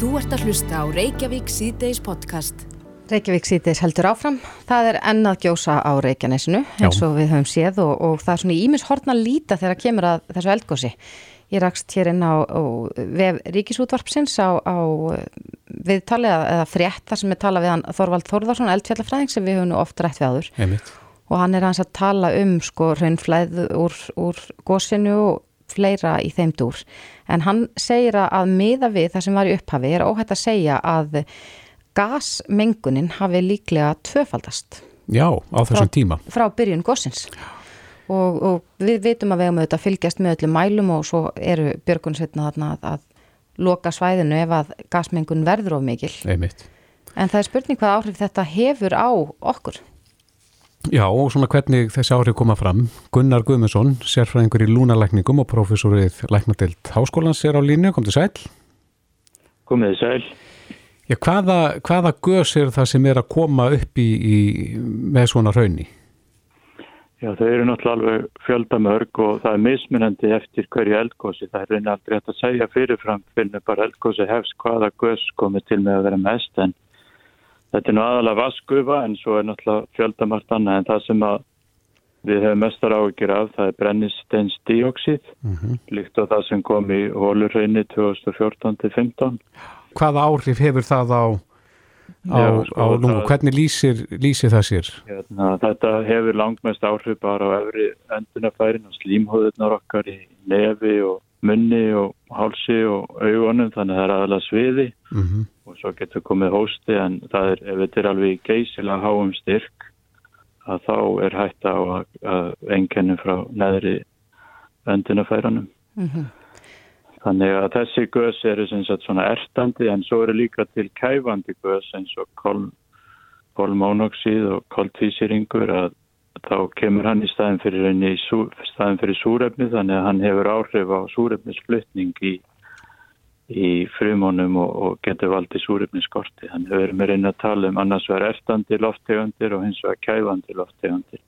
Þú ert að hlusta á Reykjavík síðdeis podcast. Reykjavík síðdeis heldur áfram. Það er ennað gjósa á Reykjanesinu eins og við höfum séð og, og það er svona ímis hortna líta þegar kemur að þessu eldgósi. Ég rakst hér inn á, á vef Ríkisútvarpsins á, á viðtali eða frétt þar sem er talað við hann Þorvald Þórðarsson, eldfjallafræðing sem við höfum nú oft rætt við áður. Einmitt. Og hann er hans að tala um sko raunflæð úr, úr gósinu og fleira í þeim dúr. En hann segir að miða við það sem var í upphafi er óhætt að segja að gasmengunin hafi líklega tvöfaldast. Já, á þessum frá, tíma. Frá byrjun gósins. Og, og við veitum að við höfum auðvitað fylgjast með öllum mælum og svo eru björgunsveitna þarna að, að loka svæðinu ef að gasmengun verður of mikil. Einmitt. En það er spurning hvað áhrif þetta hefur á okkur. Já, og svona hvernig þessi áhrif koma fram. Gunnar Guðmundsson, sérfræðingur í lúnalækningum og profesorið læknadelt háskólans er á línu, kom til sæl. Komið sæl. Já, hvaða, hvaða gös er það sem er að koma upp í, í með svona raunni? Já, þau eru náttúrulega alveg fjöldamörg og það er mismunandi eftir hverju eldgósi. Það er reyna aldrei hægt að segja fyrirfram fyrir bara eldgósi hefst hvaða gös komið til með að vera mest en þetta er nú aðalega vaskufa en svo er náttúrulega fjöldamart annað en það sem að við hefum mestar áhyggjur af það er brennisteins díóksið mm -hmm. líkt á það sem kom í hólurreini 2014-15. Hvaða áhrif hefur það á á, Já, sko, á lungu, það- hvernig lýsir, lýsir það sér? Hérna, þetta hefur langmest áhrif bara á efri öndunafærin og slímhóðurnar okkar í nefi og munni og hálsi og augunum þannig að það er aðalega sviði. Mm og svo getur komið hósti en það er, ef þetta er alveg geysilega háum styrk að þá er hægt á að, að einkennum frá neðri öndunafæranum. Mm Þannig að þessi gös eru sem sagt svona ertandi en svo eru líka til kæfandi gös eins og kol, kolmónoxíð og koltvísýringur að þá kemur hann í staðin fyrir, í sú, staðin fyrir súrefni þannig að hann hefur áhrif á súrefnisflutning í, í frumónum og, og getur valdið súrefniskorti. Þannig að við erum reyna að tala um annars vegar ertandi lofttegundir og hins vegar kæfandi lofttegundir.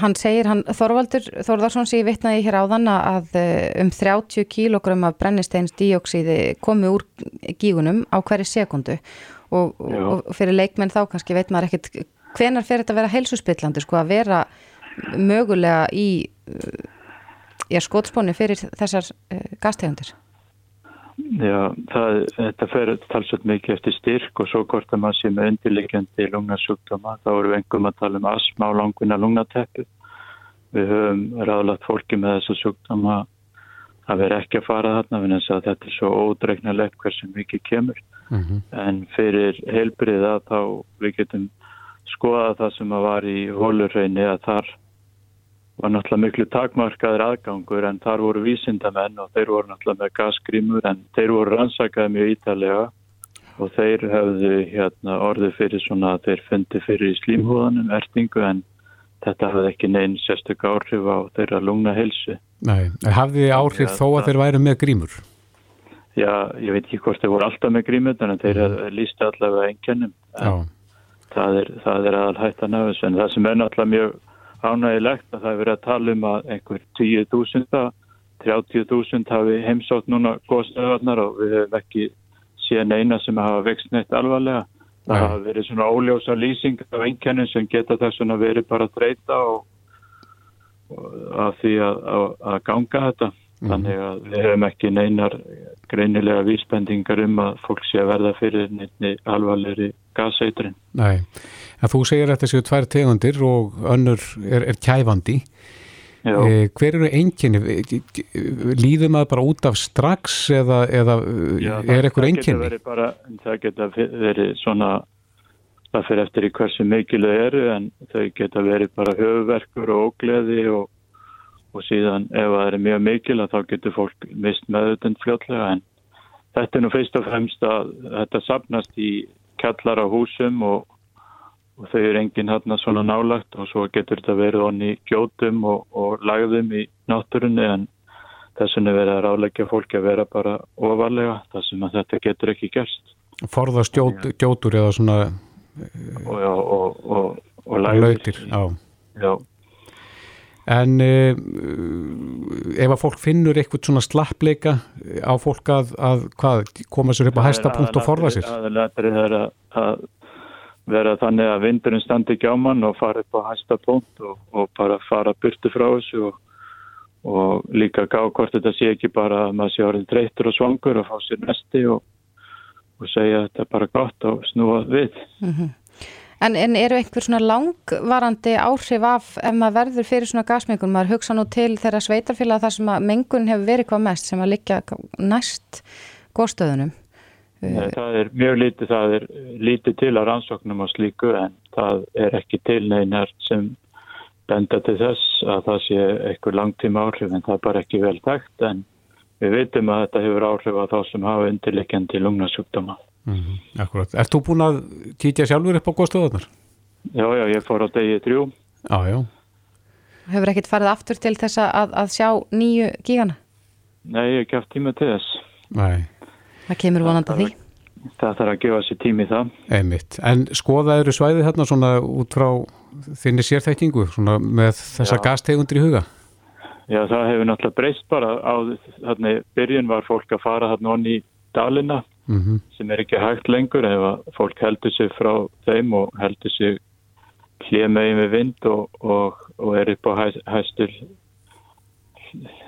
Hann segir, hann, Þorvaldur Þorðarsson sé vitnaði hér áðan að eh, um 30 kílógrum af brennisteins díóksíði komi úr gígunum á hverju sekundu og, og fyrir leikmenn þá kannski veit maður ekkit hvenar fer þetta að vera heilsuspillandi sko að vera mögulega í já, skotspóni fyrir þessar uh, gastegundir. Já, það, þetta fer talsveit mikið eftir styrk og svo hvort að maður sé með undirleikjandi lungnasjúkdóma, þá erum við engum að tala um asma og langvinna lungnateppu. Við höfum ráðlagt fólki með þessu sjúkdóma að vera ekki að fara þarna, að þetta er svo ódreiknalegt hversu mikið kemur. -hmm. En fyrir heilbriða þá við getum skoðað það sem að var í hólurreini að þar var náttúrulega miklu takmarkaður aðgangur en þar voru vísindamenn og þeir voru náttúrulega með gasgrímur en þeir voru rannsakaði mjög ítalega og þeir hefðu hérna, orðið fyrir svona að þeir fundi fyrir í slímhúðanum ertingu en þetta hafði ekki neinn sérstök áhrif á þeirra lungna helsu. Nei, hafði þið áhrif Já, þó að þeir væru með grímur? Já, ég veit ekki hvort þeir voru alltaf með grímur en þeir lísti allavega einkennum. Já, það er, er aðal hættan af þessu. En það sem er náttúrulega mjög ánægilegt að það er verið að tala um að einhver 10.000 30.000 hafi heimsótt núna góðstöðarnar og við hefum ekki síðan eina sem hafa vext neitt alvarlega. Það Nei. hafa verið svona óljósa lýsing af einkennum sem geta þess að verið bara að þreita og, og að því að, að, að ganga þetta þannig að við hefum ekki neinar greinilega vísbendingar um að fólk sé að verða fyrir neittni alvarlegri gaseitrin nei. En þú segir að þetta séu tvær tegundir og önnur er, er kæfandi. Eh, hver eru einkenni? Líður maður bara út af strax eða, eða Já, er það- eitthvað það geta verið svona það fyrir eftir í hversu mikil þau eru en þau geta verið bara höfuverkur og ógleði og, og síðan ef það er mjög mikil að þá getur fólk mist meðutund fljótlega en þetta er nú fyrst og fremst að þetta sapnast í kjallar á húsum og, og þau eru enginn hérna svona nálagt og svo getur þetta verið onni gjótum og, og lagðum í náttúrunni en þess vegna er verið að ráleggja fólki að vera bara ofarlega þar sem að þetta getur ekki gerst Forðast gjót, gjótur eða svona og, og, og, og, og lagðir. lautir? Já. Já, En uh, ef að fólk finnur eitthvað svona slappleika á fólk að, að hvað, koma sér upp á hæsta punkt og forða sér? Það er að, að vera þannig að vindurinn standi ekki á mann og fara upp á hæsta punkt og, og bara fara burtu frá þessu og, og líka gá hvort þetta sé ekki bara að maður sé orðin dreytur og svangur og fá sér nesti og, og segja að þetta er bara gott og snúa við. Mm -hmm. En, en eru einhver svona langvarandi áhrif af ef maður verður fyrir svona gasmengun? Maður hugsa nú til þeirra sveitarfélag þar sem að mengun hefur verið hvað mest sem að liggja næst góðstöðunum. Eh, það er mjög lítið, það er lítið til að rannsóknum og slíku en það er ekki til neinar sem benda til þess að það sé eitthvað langtíma áhrif en það er bara ekki vel tækt en við veitum að þetta hefur áhrif að þá sem hafa undirleikjandi lungnasjúkdóma. Mm -hmm, akkurat. Er þú búin að kýtja sjálfur upp á góðstöðunar? Já, já, ég fór á degi þrjú. Já, já. Hefur ekkit farið aftur til þess að, að sjá nýju gígana? Nei, ég hef ekki haft tíma til þess. Nei. Það kemur vonandi því. Það þarf að gefa sér tími það. Einmitt. En skoðaður svæðið hérna svona út frá þinni sérþekkingu svona með þessa Já. gastegundir í huga? Já, það hefur náttúrulega breyst bara á þarna byrjun var fólk að fara þarna onni í dalina mm -hmm. sem er ekki hægt lengur ef fólk heldur sig frá þeim og heldur sig hlið megin við vind og, og, og er upp á hæ, hæstul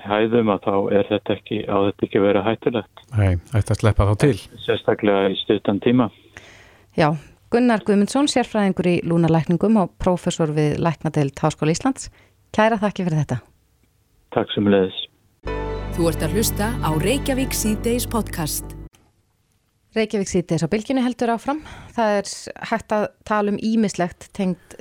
hæðum að þá er þetta ekki á þetta ekki verið hættulegt. Nei, þetta sleppa þá til. Sérstaklega í stuttan tíma. Já, Gunnar Guðmundsson, sérfræðingur í lúnalækningum og prófessor við Læknadeild Háskóla Íslands. Kæra þakki fyrir þetta. Takk sem leðis. Þú ert að hlusta á Reykjavík C-Days podcast. Reykjavík C-Days á bylginu heldur áfram. Það er hægt að tala um ímislegt tengt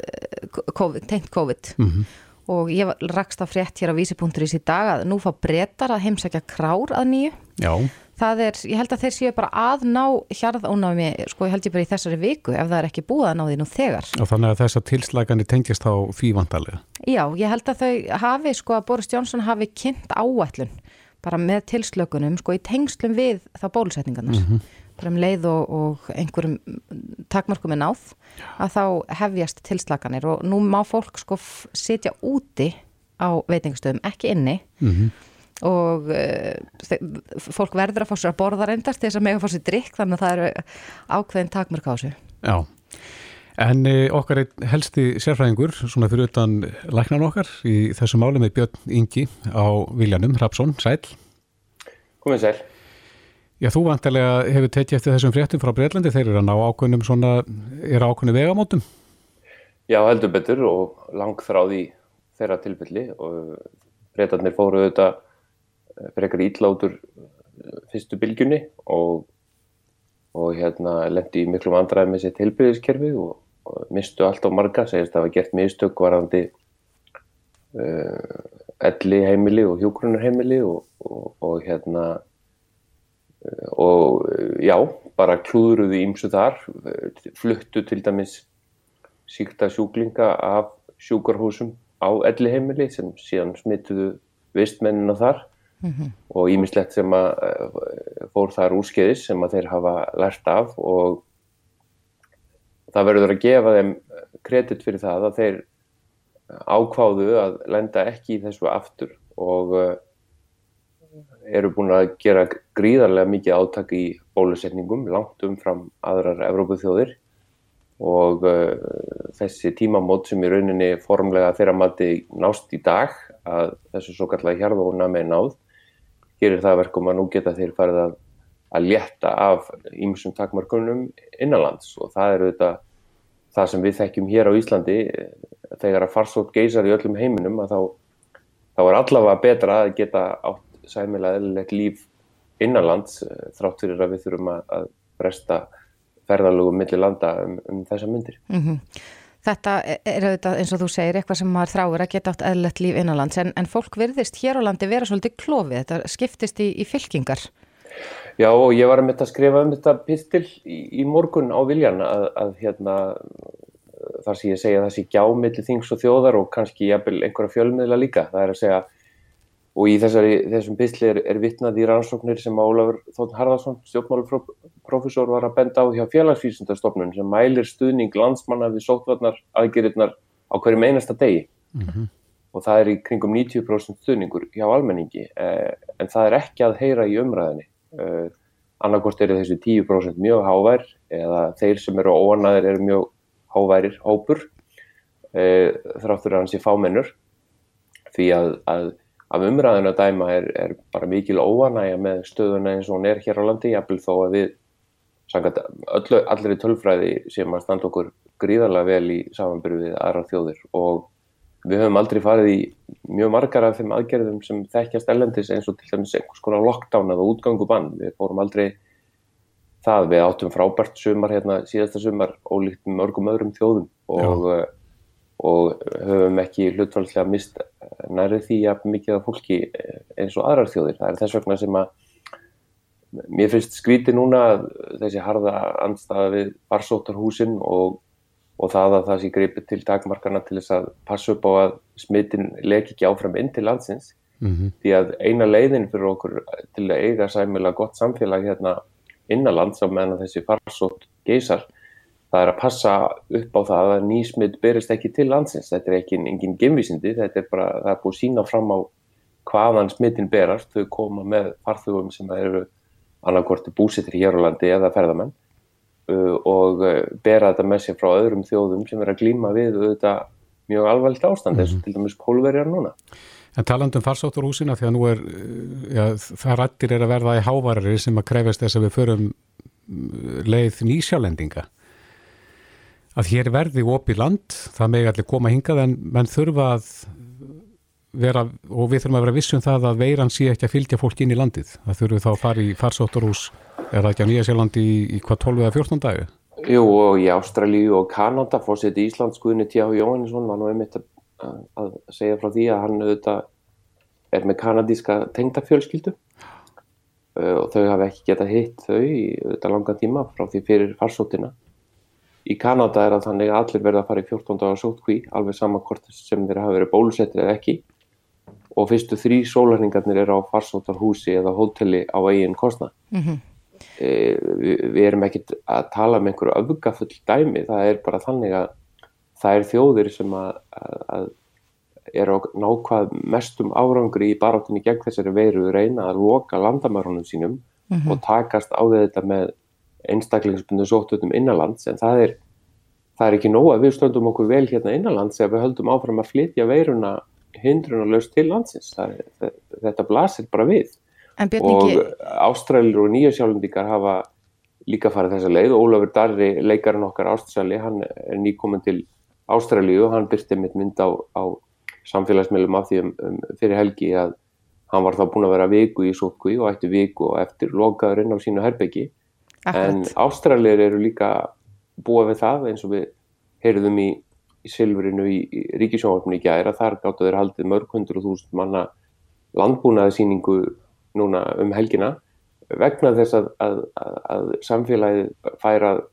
COVID. Tengt COVID. Mm -hmm og ég rakst að frétt hér á vísi.is í dag að nú fá breytar að heimsækja krár að nýju. Já. Það er, ég held að þeir séu bara að ná hjarðónami, sko ég held ég bara í þessari viku ef það er ekki búið að ná því nú þegar. Og þannig að þess að tilslægani tengist á fývandalega. Já, ég held að þau hafi, sko að Boris Jónsson hafi kynnt áætlun bara með tilslökunum, sko í tengslum við þá bólusetningarnar. Mm -hmm bara um leið og, og einhverjum takmarkum er náð að þá hefjast tilslaganir og nú má fólk sko sitja úti á veitingastöðum, ekki inni. Mm -hmm. og uh, fólk verður að fá sér að borða reyndast til þess að mega fá sér drikk þannig að það eru ákveðin takmark á þessu. Já, en e, okkar helsti sérfræðingur svona fyrir utan læknan okkar í þessu máli með Björn Ingi á Viljanum Rapsson, sæl Komið sæl Já, þú vantilega hefur tekið eftir þessum fréttum frá Breitlandi, þeir eru að ná ákveðnum svona, er ákveðnum vegamótum? Já, heldur betur og lang frá því þeirra tilfelli og Breitlandir fóru auðvitað eh, eitthvað ítlátur eh, fyrstu bylgjunni og, og hérna lendi í miklu vandræði með sitt tilbyrðiskerfi og, og mistu allt á marga, segist að það var gert mistök varandi uh, elli heimili og hjókrunar heimili og, og hérna og já, bara klúðruðu ímsu þar, fluttu til dæmis síkta sjúklinga af sjúkarhúsum á elliheimili sem síðan smittuðu vistmennina þar mm -hmm. og ímislegt sem að eh, fór þar úrskeiðis sem að þeir hafa lært af og það verður að gefa þeim kredit fyrir það að þeir ákváðu að lenda ekki í þessu aftur og eh, eru búin að gera gríðarlega mikið áttak í bólusetningum langt umfram aðrar Evrópuþjóðir. Og uh, þessi tímamót sem í rauninni formlega þeirra mati nást í dag að þessu svo kallega hjarðóna með náð gerir það verkum að nú geta þeir farið að, að létta af ímsum takmarkunum innanlands. Og það eru þetta það sem við þekkjum hér á Íslandi. Þegar að farsótt geysar í öllum heiminum að þá, þá er allavega betra að geta átt sæmilega eðlilegt líf innanlands eh, þrátt fyrir að við þurfum að, að bresta ferðalögum millir landa um, um þessa myndir. Mm -hmm. Þetta er auðvitað eins og þú segir eitthvað sem maður þráir að geta átt eðlilegt líf innanlands en, en fólk virðist hér á landi vera svolítið klófið, þetta skiptist í, í fylkingar. Já og ég var að mynda að skrifa um þetta pistil í, í morgun á viljan að, að hérna þar sem ég segja sé gjámiðli þings og þjóðar og kannski jafnvel einhverja fjölmiðla líka, það er að segja og í þessari, þessum bysli er, er vittnað í rannsóknir sem Ólafur Þótt Harðarsson, stjórnmálufrófessor var að benda á hjá félagsfísundastofnun sem mælir stuðning landsmanna við sótvarnar aðgerinnar á hverjum einasta degi. Mm -hmm. og það er í kringum 90% stuðningur hjá almenningi eh, en það er ekki að heyra í umræðinni eh, annarkost eru þessi 10% mjög hávær eða þeir sem eru óanaðir eru mjög háværir hópur. Eh, þráttur að hans er fámennur. Því að, að af umræðinu að dæma er, er bara mikil óanægja með stöðuna eins og hún er hér á landi jafnvel þó að við öllu, allir í tölfræði sem að standa okkur gríðarlega vel í samanbyrju við aðra þjóðir. Og við höfum aldrei farið í mjög margar af þeim aðgerðum sem þekkjast ellendis eins og til dæmis einhvers konar lockdown eða útgangubann. Við fórum aldrei það, við áttum frábært sumar hérna síðasta sumar ólíkt mörgum öðrum þjóðum. Og, eh, og höfum ekki hlutfaldslega mist nærið því að mikið af fólki eh, eins og aðrar þjóðir. Það er þess vegna sem að mér finnst skríti núna þessi harða anstaða við farsóttarhúsin og og það að það sé greipið til takmarkarna til þess að passa upp á að smittin leki ekki áfram inn til landsins mm -hmm. því að eina leiðin fyrir okkur til að eiga sæmilag gott samfélag hérna innanlands á meðan þessi farsótt geysar það er að passa upp á það að nýsmitt berist ekki til landsins þetta er ekki engin gemvísindi þetta er bara, það er búið sína fram á hvaðan smittin berast þau koma með farþugum sem eru annarkorti búsittir hér á landi eða ferðamenn Uh, og uh, bera þetta með sér frá öðrum þjóðum sem er að glíma við þetta mjög alveglt ástand eins mm -hmm. til dæmis pólverjar núna. En talandum farsátturhúsina því að nú er uh, ja, það rættir er að verða í hávarari sem að krefast þess að við förum leið nýsjálendinga að hér verði opið land, það megi allir koma hingað en menn þurfa að vera, og við þurfum að vera vissum það að veiran sé ekki að fylgja fólk inn í landið, það þurfum þá að fara í farsátturhús Er það ekki á Nýja Sjálandi í, í hvað 12 eða 14 dagi? Jú og í Ástralíu og Kanada fórsett í Íslands Guðni T.H. Jóhannesson var nú einmitt að, að segja frá því að hann auðvitað er með kanadíska tengdafjölskyldu og þau hafa ekki getað hitt þau auðvitað langan tíma frá því fyrir farsóttina. Í Kanada er að þannig að allir verða að fara í 14 dagar sótkví alveg samankort sem þeir hafa verið bólusettir eða ekki og fyrstu þrý sólarningarnir eru á farsóttarhúsi eða hóteli á eigin kostna. Mm -hmm. E, við erum ekkert að tala um einhverju öfgafull dæmi, það er bara þannig að það er þjóðir sem að, að er á nákvæð mestum árangri í barátunni gegn þessari veiru reyna að loka landamærunum sínum mm -hmm. og takast á þetta með einstaklingsbundu sóttutum innanlands en það er, það er ekki nóg að við stöndum okkur vel hérna innanlands ef við höldum áfram að flytja veiruna hindrunarlaust til landsins. Það, þetta blasir bara við. Og Ástrælir og Nýjasjálfundíkar hafa líka farið þessa leið. Og Ólafur Darri, leikarinn okkar Ástræli, hann er nýkominn til Ástrælíu og hann byrti mitt mynd á, á samfélagsmiðlum af því um, um, fyrir helgi að hann var þá búin að vera viku í sótkví og ætti viku og eftir lokaður inn á sínu herbyggi en Ástrælir eru líka búið við það eins og við heyrðum í, í Silfrinu í, í Ríkisjónvarpinu í gæra, þar gáttu þeir haldið mörg hundru þúsund manna landbúnaðsýningu núna um helgina vegna þess að, að, að, að samfélagið fær að uh,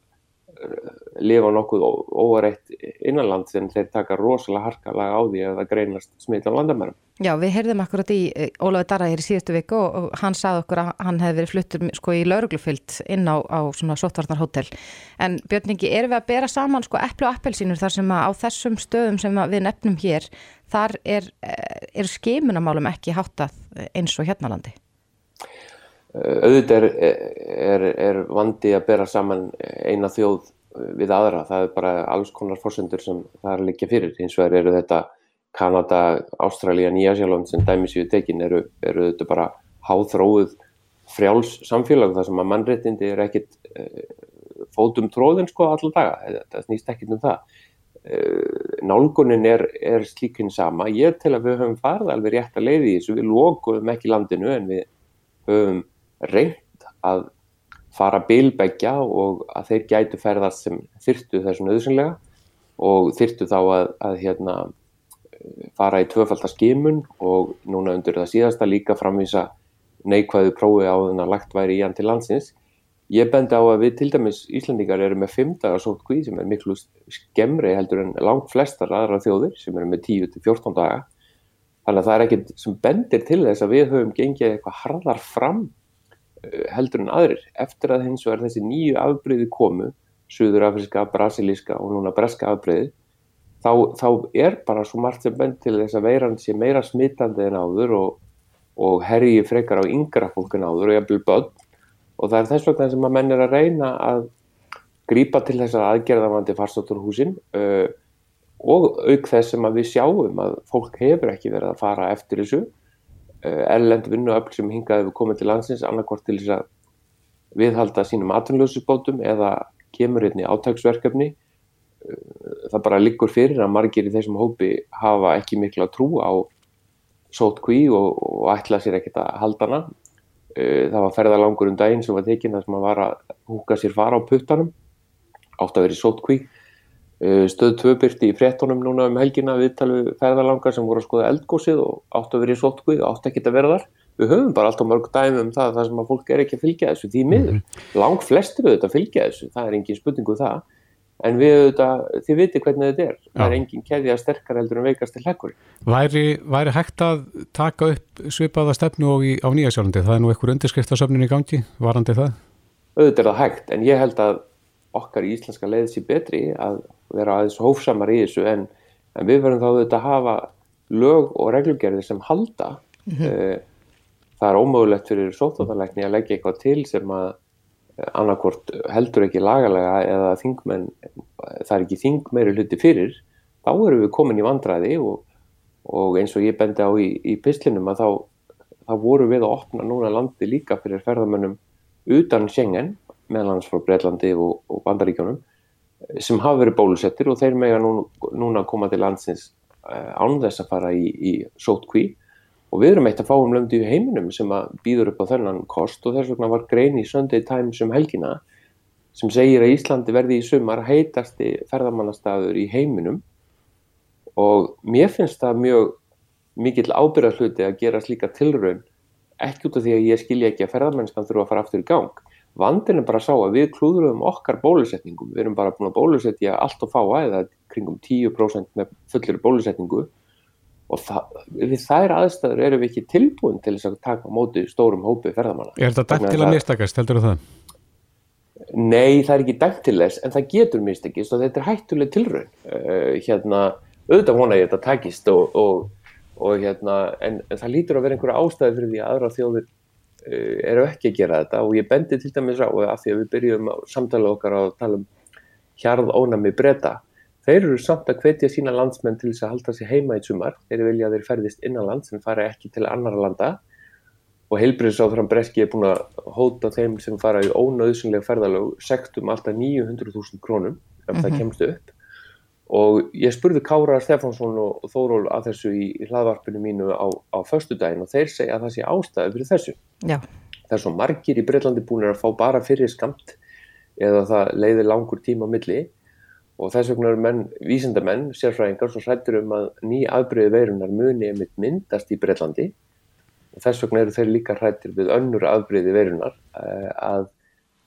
lifa nokkuð óareitt innanlands en þeir taka rosalega harkalega á því að það greinast smitt á landamærum. Já, við heyrðum akkurat í eh, Ólafi Darra hér í síðustu viku og, hann sagði okkur að hann hefði verið fluttur sko í lauruglufyllt inn á, á svona sóttvarnarhótel. En Björningi, erum við að bera saman sko epplu og appelsínur þar sem að á þessum stöðum sem við nefnum hér, þar er, eh, er skimunamálum ekki háttað eins og hérna landi? Eh, auðvitað er, er, er vandi að bera saman eina þjóð eh, við aðra, það er bara alls konar fórsendur sem það er líka fyrir, hins vegar eru þetta Kanada, Ástralja, Nýjasjálfand sem dæmis í tekin eru, eru þetta bara háþróið frjáls samfélag þar sem að mannréttindi er ekkit e, fótum tróðin sko allar daga, það snýst ekkit um það. E, nálgunin er, er slíkinn sama, ég til að við höfum farið alveg rétt að leiði í þessu, við lókuðum ekki landinu en við höfum reynd að fara bilbækja og að þeir gætu ferðast sem þyrtu þessum auðsynlega og þyrtu þá að, að hérna, fara í tvöfaldarskimun og núna undir það síðasta líka framvísa neikvæðu prófi á þennan að lagt væri í hann til landsins. Ég bendi á að við til dæmis Íslandingar eru með 5 dagar sótt kví sem er miklu skemmri heldur en langt flestar aðra þjóðir sem eru með 10-14 daga. Þannig að það er ekkert sem bendir til þess að við höfum gengið eitthvað harðar fram heldur en aðrir. Eftir að hins vegar þessi nýju afbreyði komu Suðurafriska, Brasilíska og núna Breska afbreyði þá, þá er bara svo margt sem benn til þess að veiran sé meira smittandi en áður og, og herji frekar á yngra fólk en áður og jafnvel börn. Og það er þess vegna sem að menn er að reyna að grípa til þess að aðgerðavandi farsótturhúsin uh, og auk þess sem að við sjáum að fólk hefur ekki verið að fara eftir þessu erlend vinnuöfl sem hingaði við komið til landsins annarkort til þess að viðhalda sínum atunljósubótum eða kemur hérna í átagsverkefni það bara liggur fyrir að margir í þessum hópi hafa ekki miklu að trú á sótkví og, og ætla sér ekkert að halda hana. Það var ferðalangur um daginn sem var tekinn sem að var að húka sér fara á puttanum. Átt að vera í sótkví stöð tvöbyrti í frettunum núna um helgina viðtalu ferðalangar sem voru að skoða eldgósið og átt að vera í sótkví og átt ekki að vera þar við höfum bara alltaf mörg dæmi um það þar sem að fólk er ekki að fylgja þessu því miður -hmm. lang flestir auðvitað fylgja þessu, það er engin spurningu um það en við auðvitað, þið viti hvernig þetta er Já. það er engin keðja sterkar heldur en veikast til hekkur. Væri, væri hægt að taka upp svipaða stefnu í, á Nýjasjálfandi, það er nú einhver undirskriftasöfnun í gangi, varandi það? Auðvitað er það hægt, en ég held að okkar í íslenska leiði sér betri að vera aðeins hófsamar í þessu en, en við verðum þá auðvitað að hafa lög og reglugerðir sem halda mm -hmm. það er ómögulegt fyrir sóttáðarleikni að leggja eitthvað til sem að annarkort heldur ekki lagalega eða þingmenn, það er ekki þing meiri hluti fyrir, þá erum við komin í vandræði og, og eins og ég bendi á í, í pislinum að þá, þá voru við að opna núna landi líka fyrir ferðamönnum utan Schengen, meðlans frá Breitlandi og, og Bandaríkjónum sem hafa verið bólusettir og þeir mega núna, núna koma til landsins eh, án þess að fara í, í sótkví og við erum eitt að fá um löndi í heiminum sem að býður upp á þennan kost og þess vegna var grein í Sunday Times um helgina sem segir að Íslandi verði í sumar heitasti ferðamannastaður í heiminum og mér finnst það mjög mikill ábyrðarhluti að gera slíka tilraun ekki út af því að ég skilja ekki að ferðamennskan þurfa að fara aftur í gang. Vandin er bara að sá að við klúðurum okkar bólusetningum, við erum bara búin að bólusetja allt og fá aðeða kringum 10% með fullir bólusetningu og það, við þær aðstæður erum við ekki tilbúin til þess að taka móti stórum hópi ferðamanna. Er þetta dætt til að mistakast, heldur það? Nei, það er ekki dætt til þess, en það getur mistakist og þetta er hættuleg tilraun. Uh, hérna, auðvitað vona ég þetta takist og, og, og hérna, en, en það lítur að vera einhverja ástæði fyrir því að aðra þjóður uh, eru ekki að gera þetta og ég bendi til dæmis á að því að við byrjum samtala okkar á að tala um hjarð ónami breyta Þeir eru samt að hvetja sína landsmenn til þess að halda sig heima í sumar. Þeir vilja að þeir ferðist innanlands en fara ekki til annar landa og heilbriðsáþrann Breski er búin að hóta þeim sem fara í ónauðsynlega ferðalög sektum alltaf 900.000 krónum ef mm -hmm. það mhm. kemst upp. Og ég spurði Kára Stefánsson og Þóról að þessu í, í hlaðvarpinu mínu á, á förstu daginn og þeir segja að það sé ástæði fyrir þessu. Já. Það er svo margir í Breitlandi búin að fá bara fyrir skamt eða það leiðir langur tíma á milli og þess vegna eru menn, vísindamenn, sérfræðingar svo hrættur um að ný afbreyði veirunar muni einmitt myndast í Breitlandi og þess vegna eru þeir líka hrættir við önnur afbreyði veirunar eh, að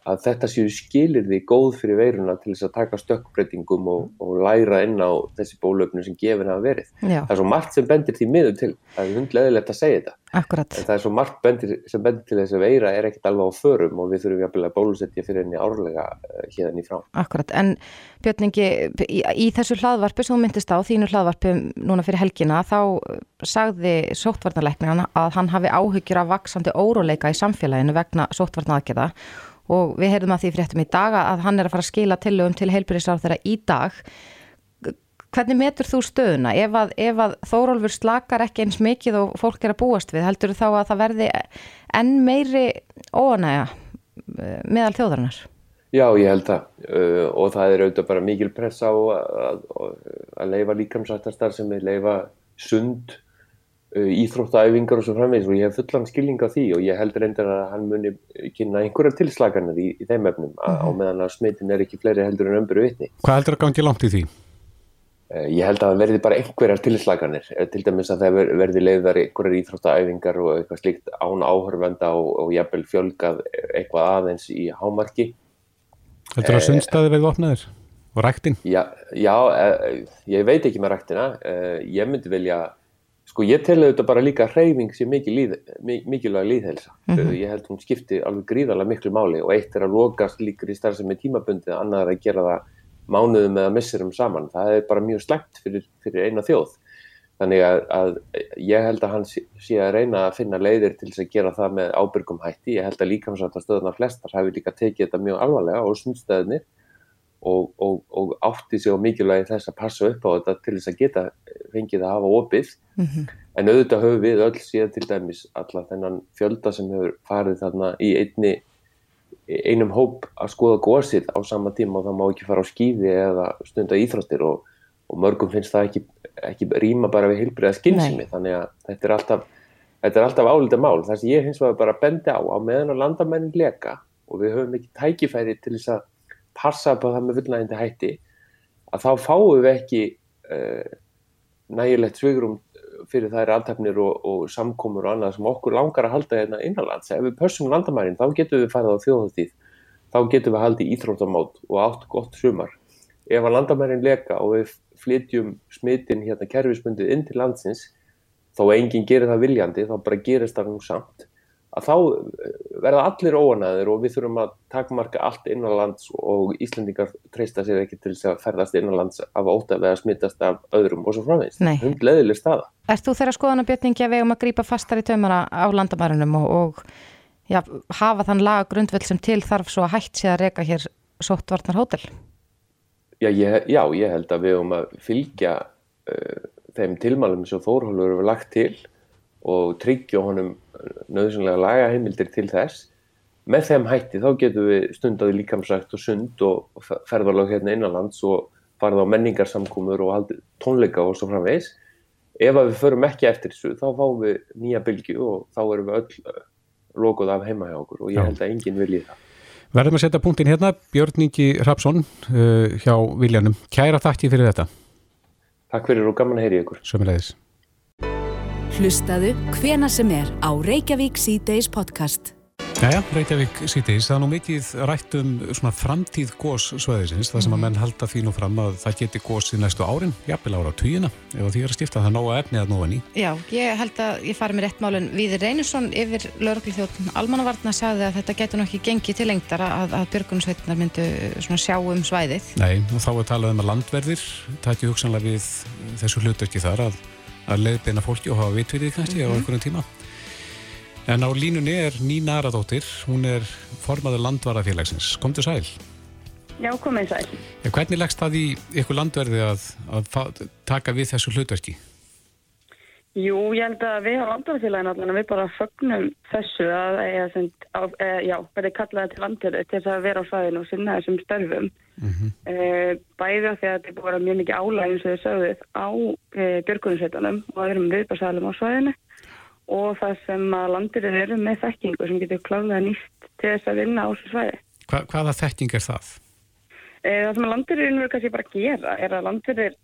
að þetta séu skilir því góð fyrir veiruna til þess að taka stökkbreytingum og, og læra inn á þessi bólöfnu sem gefin hafa verið. Já. Það er svo margt sem bendir því miður til. Það er hundleðilegt að segja þetta. Akkurat. En það er svo margt bendir, sem bendir til þess að veira er ekkert alveg á förum og við þurfum jafnvel að bólusetja fyrir henni árlega hérna í frá. Akkurat. En Björningi, í, í þessu hlaðvarpu sem þú myndist á, þínu hlaðvarpu núna fyrir helgina, þá sagði sóttvarnarleiknina að hann hafi áhyggjur af vaksandi óróleika í samfélaginu vegna sóttvarnaraðgerða og við heyrðum að því fréttum í dag að hann er að fara að skila tillögum til heilbyrðisar þeirra í dag hvernig metur þú stöðuna ef að, að þórólfur slakar ekki eins mikið og fólk er að búast við heldur þá að það verði enn meiri óanæga eh, meðal þjóðarinnar? Já, ég held það uh, og það er auðvitað bara mikil press á að, að, að leifa líkamsættastar sem er leifa sund Uh, íþróttaæfingar og svo framvegs og ég hef fullan skilning á því og ég held reyndar að hann muni kynna einhverja tilslaganir í, í þeim efnum mm -hmm. á meðan að smitin er ekki fleiri heldur en ömburu vitni. Hvað heldur að gangi langt í því? Uh, ég held að það verði bara einhverjar tilslaganir, uh, til dæmis að það verði leiðar einhverjar íþróttaæfingar og eitthvað slíkt án áhörvenda og, og jafnvel fjölgað eitthvað aðeins í hámarki. Heldur að sundstæði verði opnaður? Og ræktin? Já, já ég veit ekki með ræktina, ég myndi velja Sko ég tel auðvitað bara líka hreyfing sem mikilvæg líðhelsa. Mm -hmm. Ég held hún skipti alveg gríðarlega miklu máli og eitt er að lokast líkur í starf sem er tímabundið, annar er að gera það mánuðum eða missurum saman. Það er bara mjög slemt fyrir, fyrir eina þjóð. Þannig að, að ég held að hann sé að reyna að finna leiðir til þess að gera það með ábyrgum hætti. Ég held að líkamsrættastöðunar flestar hafi líka tekið þetta mjög alvarlega og sundstæðinir og, og, og átti sig á mikilvægi þess að passa upp á þetta til þess að geta fengið að hafa opið. Mm -hmm. en auðvitað höfum við öll síðan til dæmis alla þennan fjölda sem hefur farið þarna í einni einum hóp að skoða gósið á sama tíma og það má ekki fara á skýði eða stunda íþróttir og, og mörgum finnst það ekki, ekki rýma bara við hilbriða skinnsimi þannig að þetta er alltaf þetta er alltaf álita mál. Þar sem ég finnst að bara bendi á á meðan að landamennin leka og við höfum ekki tækifæri til þess að passa på það með fullnægindi hætti að þá fáum við ekki uh, nægilegt svigrum fyrir þær aðtæknir og, og samkomur og annað sem okkur langar að halda hérna innanlands. Ef við pössum landamærin þá getum við farið á þjóðhaldið, þá getum við haldið íþróttamót og átt gott sumar. Ef að landamærin leka og við flytjum smitin hérna kerfismundið inn til landsins, þó enginn gerir það viljandi, þá bara gerist það nú samt að þá eh, verða allir óanæðir og við þurfum að takmarka allt innanlands og Íslandingar treysta sér ekki til þess að ferðast innanlands af ótaf eða smittast af öðrum og svo framvegist. Hund leðileg staða. Er þú þeirra skoðanabjötningi að við um að grýpa fastar í taumara á landamærunum og, og já, hafa þann laga grundvöld sem til þarf svo að hægt sé að reyka hér sóttvarnar hótel? Já já, ég held að við um að fylgja uh, þeim tilmælum sem Þórhólur hefur lagt til og tryggja honum nöðsynlega lagaheimildir til þess. Með þeim hætti þá getum við stundaði líkamsrækt og sund og ferðarlag hérna innanlands og farið á menningarsamkomur og tónleika og svo framvegs ef við förum ekki eftir þessu þá fáum við nýja bylgu og þá erum við öll lokuð af heima hjá okkur og ég held að enginn viljið það. Verðum að setja punktin hérna Björn Ingi Rapsson uh, hjá Viljanum. Kæra þakki fyrir þetta. Takk fyrir og gaman að heyri ykkur. Sömulegis Hlustaðu hvena sem er á Reykjavík C-Days podcast. Jæja, Reykjavík C-Days, það er nú mikið rætt um svona framtíð góssvæðisins, það sem að menn halda því nú fram að það geti góss í næstu árin, jafnvel ára tíuna, ef því er að stifta það nóga efni að nóga ný. Já, ég held að ég fari með rétt málun Viðir Reynursson yfir lauruglithjóttun Almannavarna sagði að þetta getur nokkið gengið til lengdara að, að björgunsveitinar myndu sjá um svæðið. Nei, og þá er talað um að landverðir, það er hugsanlega við þessu hlutverki þar að að leiðbeina fólki og hafa vitvirðið kannski mm -hmm. á mhm. einhvern tíma. En á línunni er Nína Aradóttir, hún er formaður landvarafélagsins. Kom til sæl? Já, komið sæl. En hvernig leggst það í ykkur landverði að, að taka við þessu hlutverki? Jú, ég held að við á landvarafélagin allan við bara fögnum þessu að, að, að, að já, verði kallaði til landverði til þess að vera á svæðinu og sinna þessum störfum. Mm -hmm. uh, bæði af því að þetta er búin mjög mikið álæg eins og þið sögðuð á eh, björgunarsveitunum og að erum viðbarsalum á svæðinu og það sem að landir eru með þekkingu sem getur kláðlega nýtt til þess að vinna á þessu svæði. Hva, hvaða þekking er það? Uh, það sem að landir eru kannski bara að gera er að landir er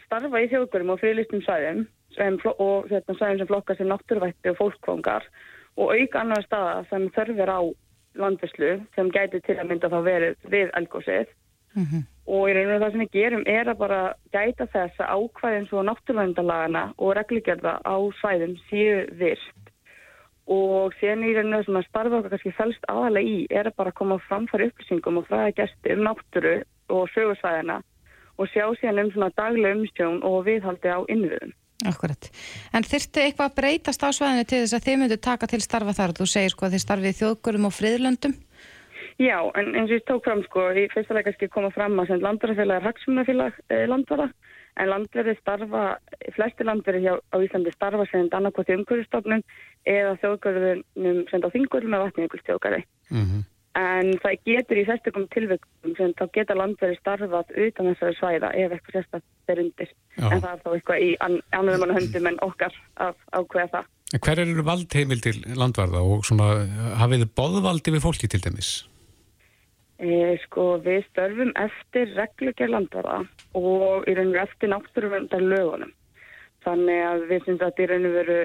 starfa í þjóðgurum og fyrirlistum svæðum sem, og svæðum sem flokkar sem náttúrvætti og fólkvangar og auka annar staða sem þörfir á landvislu sem gæti til að mynda þá verið við elgósið mm -hmm. og í raun og það sem við gerum er að bara gæta þess að ákvæðin svo náttúrvændalagana og regligerða á svæðum séu virkt og síðan í raun og það sem að starfa okkar kannski fælst aðalega í er að bara koma fram fyrir upplýsingum og fræða gæsti um náttúru og sögursvæðina og sjá síðan um svona dagleg umstjón og viðhaldi á innviðum. Akkurat. En þurftu eitthvað að breytast á svæðinu til þess að þið myndu taka til starfa þar? Þú segir sko að þið starfið þjóðgörum og friðlöndum? Já, en eins og ég tók fram sko, í fyrsta leika skil koma fram að landvarafélag er hagsmunafélag eh, landvara, en landverði starfa, flesti landverði hjá, á Íslandi starfa sem annarkoti umhverjastofnun eða þjóðgörðunum sem á þingurlum með vatniðugustjókari. Mm -hmm en það getur í sérstökum tilvægum sem þá geta landverði starfað utan þessari svæða ef eitthvað sérstaklega er undir Já. en það er þá eitthvað í annaðum mann höndum en okkar að ákveða það. Hver eru valdheimil til landvarða og svona, hafið þið boðvaldi við fólki til dæmis? E, sko við störfum eftir reglugjör landvarða og í raun og eftir náttúruverndar lögunum þannig að við syns að þetta í raun og veru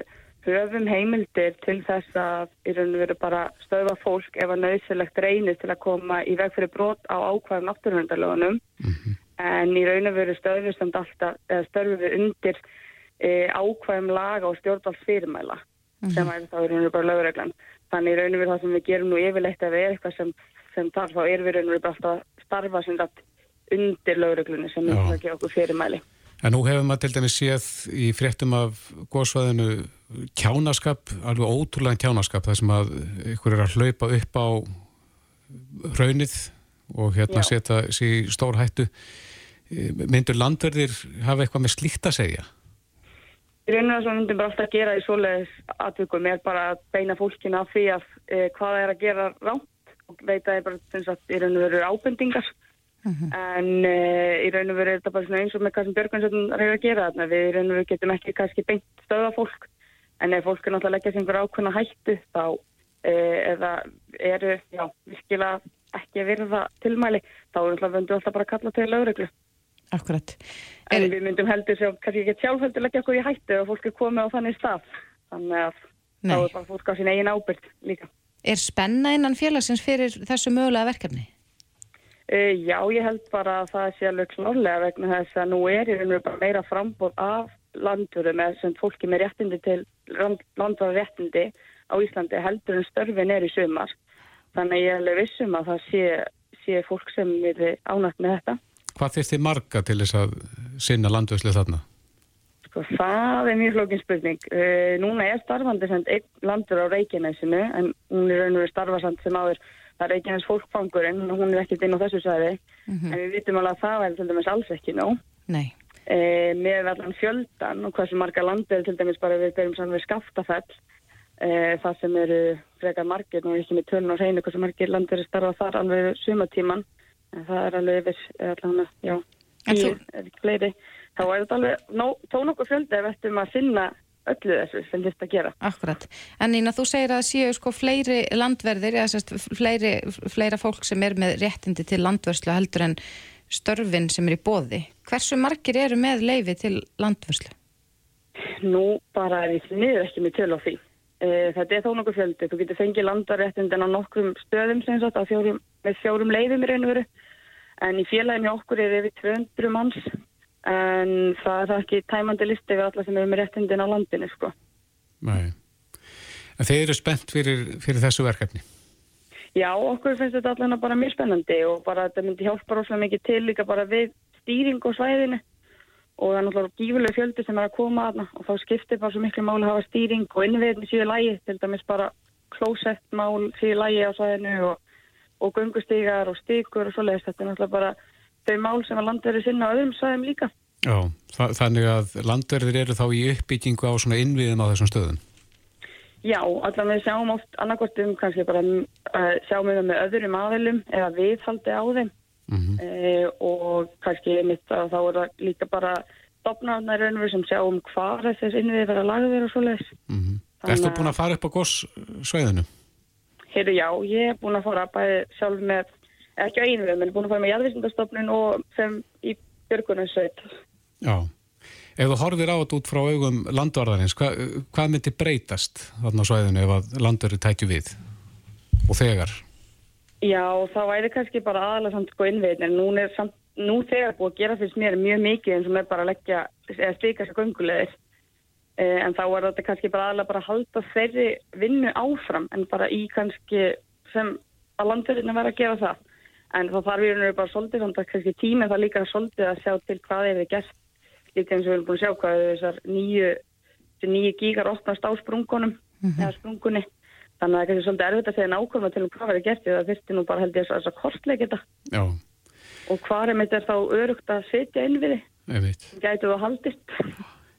höfum heimildir til þess að í raun og veru bara stöða fólk ef að nöðsilegt reynir til að koma í veg fyrir brot á ákvæðum náttúruvendalögunum mm -hmm. en í raun og veru stöðum samt alltaf, eða stöðum við undir e, ákvæðum laga og stjórnvaldsfyrirmæla mm -hmm. sem er þá í raun og veru bara lögureglan. Þannig í raun og veru það sem við gerum nú yfirleitt að við er eitthvað sem, sem þarf þá er við raun og veru bara alltaf starfa sem þetta undir lauruglunni sem Já. myndi að gefa okkur fyrirmæli. En nú hefur maður til dæmis séð í fréttum af góðsvæðinu kjánaskap, alveg ótrúlega kjánaskap þar sem að ykkur er að hlaupa upp á raunið og hérna Já. setja sér í stór hættu. Myndur landverðir hafa eitthvað með slíkt að segja? Í rauninu sem við myndum bara alltaf að gera í svoleiðis atvikum er bara að beina fólkinu af því að e, hvað það er að gera rámt og veita það bara sem sagt í rauninu veru ábendingar en e, í rauninu veru er þetta bara eins og með hvað sem Björgvinsson reyður að gera þarna við í rauninu veru getum ekki kannski beint stöða fólk en ef fólk er náttúrulega að leggja sig einhver ákveðna hættu þá e, eða eru já, virkilega ekki að virða tilmæli þá er náttúrulega vöndu alltaf bara að kalla til lögreglu Akkurat. En Er, við myndum heldur sem kannski ekki sjálfheldur leggja okkur í hættu ef fólk er komið á þannig stað. Þannig að þá Nei. er bara fólk á sín eigin ábyrgd líka. er spenna innan félagsins fyrir þessu mögulega verkefni? Uh, já, ég held bara að það sé alveg klárlega vegna þess að nú er í raun og veru bara meira frambóð af landvöru með sem fólki með réttindi til landvara réttindi á Íslandi heldur en störfin er í sumar. Þannig að ég er alveg vissum að það sé, sé fólk sem er ánægt með þetta. Hvað þyrst þið marga til þess að sinna landvöðslu þarna? Sko, það er mjög flókin spurning. Uh, núna er starfandi sem einn landur á Reykjanesinu en hún er raun og veru starfasand sem áður það er Reykjanes fólkfangurinn hún er ekkert inn á þessu sæði en við vitum alveg að það væri til dæmis alls ekki nóg. Nei. Uh, með allan fjöldan og hversu marga landur til dæmis bara við berum saman við skaftafell uh, það sem eru frekar margir og ekki með tölun og reynu hversu margir landur er starfað þar alveg sumatíman en það er alveg yfir allan að, já, tíu, ef ekki fleiri þá er þetta alveg nó, tó nokkuð fjöldi ef við ættum að finna öllu þessu sem þetta að gera. Akkurat. En Nína, þú segir að séu sko fleiri landverðir, eða sérst fleiri, fleira fólk sem er með réttindi til landvörslu heldur en störfin sem er í bóði. Hversu margir eru með leifi til landvörslu? Nú bara er ég niður ekki með töl á því. Uh, þetta er þó nokkuð fjöldi. Þú getur fengið landaréttindin á nokkrum stöðum sem sagt, á fjórum, með fjórum leiðum í raun og veru. En í félaginu hjá okkur er yfir 200 manns. En það er það ekki tæmandi listi við alla sem eru með réttindin á landinu, sko. Nei. En þeir eru spennt fyrir, fyrir þessu verkefni? Já, okkur finnst þetta allavega bara mjög spennandi og bara þetta myndi hjálpa rosalega mikið til líka bara við stýring og svæðinu og það er náttúrulega gífurlega fjöldi sem er að koma aðna og þá skiptir bara svo miklu máli að hafa stýring og innviðin síðu lægi, til dæmis bara klósettmál síðu lægi á svæðinu og, og göngustígar og stíkur og svoleiðis, þetta er náttúrulega bara þau mál sem að landverði sinna á öðrum svæðum líka. Já, þa þannig að landverðir eru þá í uppbyggingu á svona innviðum á þessum stöðum? Já, allan við sjáum oft annarkort um kannski bara uh, sjáum við með öðrum aðilum eða viðhaldi á þeim Mm uh, og kannski mitt að þá er það líka bara stopnaðnar raunverð sem sjáum hvað þess innviði verða lagðir og svoleiðis. -hmm. Þannig Erstu að- búin að fara upp á gossvæðinu? Heyrðu já, ég er búin að fara bæði sjálf með, ekki á einu við, menn búin að fara með jarðvísindastofnun og sem í Björgunarsveit. Já. Ef þú horfir á þetta út frá augum landvarðarins, hva, hvað myndi breytast þarna á svæðinu ef að landverði tækju við? Og þegar? Já, þá væri kannski bara aðalega samt sko innviðin, en nú er samt, nú þegar búið að gera fyrst mér mjög mikið eins og með bara að leggja, eða stíka sér göngulegir. Eh, en þá er þetta kannski bara aðalega bara að halda þeirri vinnu áfram en bara í kannski sem að landverðinu verða að gera það. En þá þarf við bara svolítið samt að kannski tíminn það líka svolítið að sjá til hvað er þið gert. Líka eins og við erum búin að sjá hvað er þessar nýju, nýju gígar opnast á sprungunum eða sprungunni. Þannig að það er kannski svolítið erfitt að segja nákvæmlega til um hvað verður gert það þurfti nú bara held ég að, kortleika þetta Já, og hvað er mitt er þá örugt að setja inn við þið, einmitt. gætu það haldist.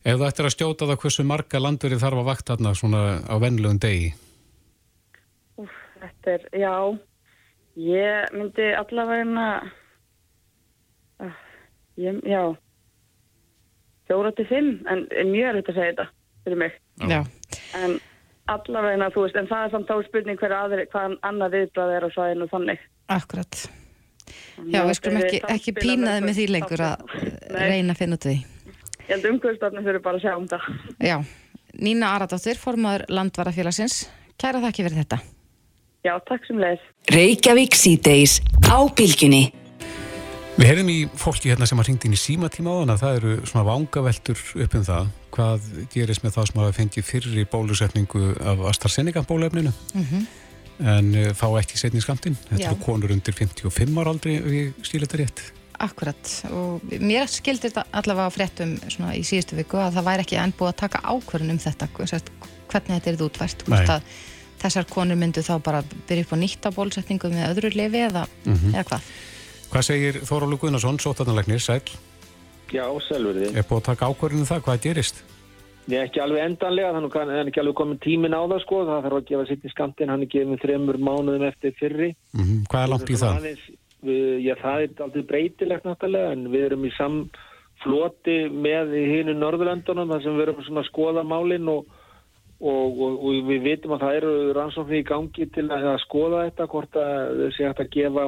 Ef það ættir að stjóta það hversu marga landverði þarf að vakta þarna svona á venlugum degi? Úf, þetta er, já, ég myndi allavega, uh, ég, já, fjóra til fimm, en er mjög erfitt að segja þetta fyrir mig. Já. En allavega, þú veist, en það er samt þá spurning hver aðri, hvað annað viðbrað er á svæðinu þannig. Akkurat. Já, við skulum ekki, ekki pínaði með því lengur að Nei. reyna að finna út því. Ég held umhverfstofnum fyrir bara að sjá um það. Já, Nína Aradóttir, formaður landvarafélagsins. Kæra þakki fyrir þetta. Já, takk sem leiðis. Reykjavík síðdeis á bylgjunni. Við heyrðum í fólki hérna sem að ringdi inn í símatíma á þannig að það eru svona vangaveltur upp um það. Hvað gerist með það sem að fengi fyrir í bólusetningu af AstraZeneca bólefninu en uh, fá ekki setni skamtinn. Þetta eru konur undir 55 ára aldrei ef ég stíla þetta rétt. akkurat og mér skildir þetta allavega á fréttum svona í síðustu viku að það væri ekki enn búið að taka ákvörðun um þetta hvernig þetta er útvært hvort þessar konur myndu þá bara byrja upp á nýtt á bólusetningu með öðru lifi eða, mm -hmm. eða hvað Hvað segir Þórólu Guðnarsson, sótarnalegnir, sæl? Já, selvurði Er búið að taka ákvörðun um það, hvað gerist? Ég er ekki alveg endanlega, þannig að hann er ekki alveg komin tímin á það sko, það þarf að gefa sitt í skamtin, hann er gefið þreymur mánuðum eftir fyrri. Mm -hmm. Hvað er langt í það? Aðeins, já, það er aldrei breytilegt náttúrulega, en við erum í samfloti með hínu Norðurlandunum, þar sem við erum að skoða málinn og, og, og, og við vitum að það eru rannsóknir í gangi til að, að skoða þetta, hvort að sé hægt að gefa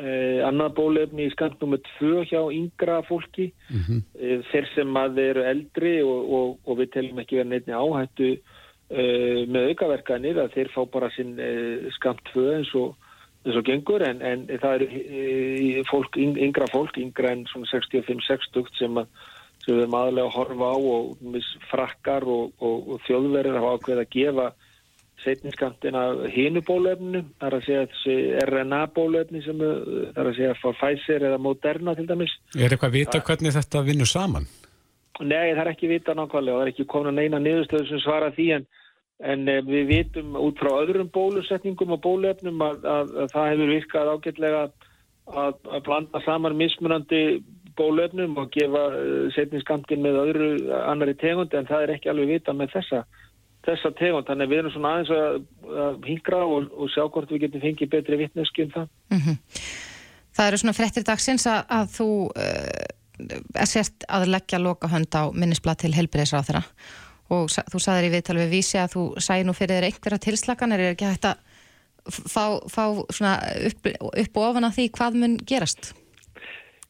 Eh, annað bólefni í skant nr. 2 hjá yngra fólki mm -hmm. eh, þeir sem að þeir eru eldri og, og, og við telum ekki verið neittni áhættu eh, með aukaverkanir að þeir fá bara sinn eh, skant 2 eins og, eins og gengur en, en það eru eh, fólk, yngra fólk, yngra en 65-60 sem, sem við að horfa á og frakkar og þjóðverðir hafa ákveð að gefa setninskantin af hínu bólöfnu, þar að segja þessi RNA bólöfni sem þar að segja frá Pfizer eða Moderna til dæmis. Er eitthvað að vita hvernig þetta vinnur saman? Nei, það er ekki vita nákvæmlega og það er ekki komin að neina niðurstöðu sem svara því en, en eh, við vitum út frá öðrum bólusetningum og bólöfnum að, að, að það hefur virkað ágætlega að, að blanda saman mismunandi bólöfnum og gefa eh, setninskantin með öðru annari tegundi en það er ekki alveg vita með þessa þessa tegund, þannig að við erum svona aðeins að, að hingra og, og sjá hvort við getum fengið betri vittneski um það. Mm -hmm. Það eru svona frettir dagsins að, að þú uh, er sért að leggja loka hönd á minnisblad til helbriðsráð þeirra og þú saðir í viðtal við vísi að þú sæði nú fyrir þeir einhverja tilslagan, er ekki hægt að fá, fá upp, upp og ofan að því hvað mun gerast?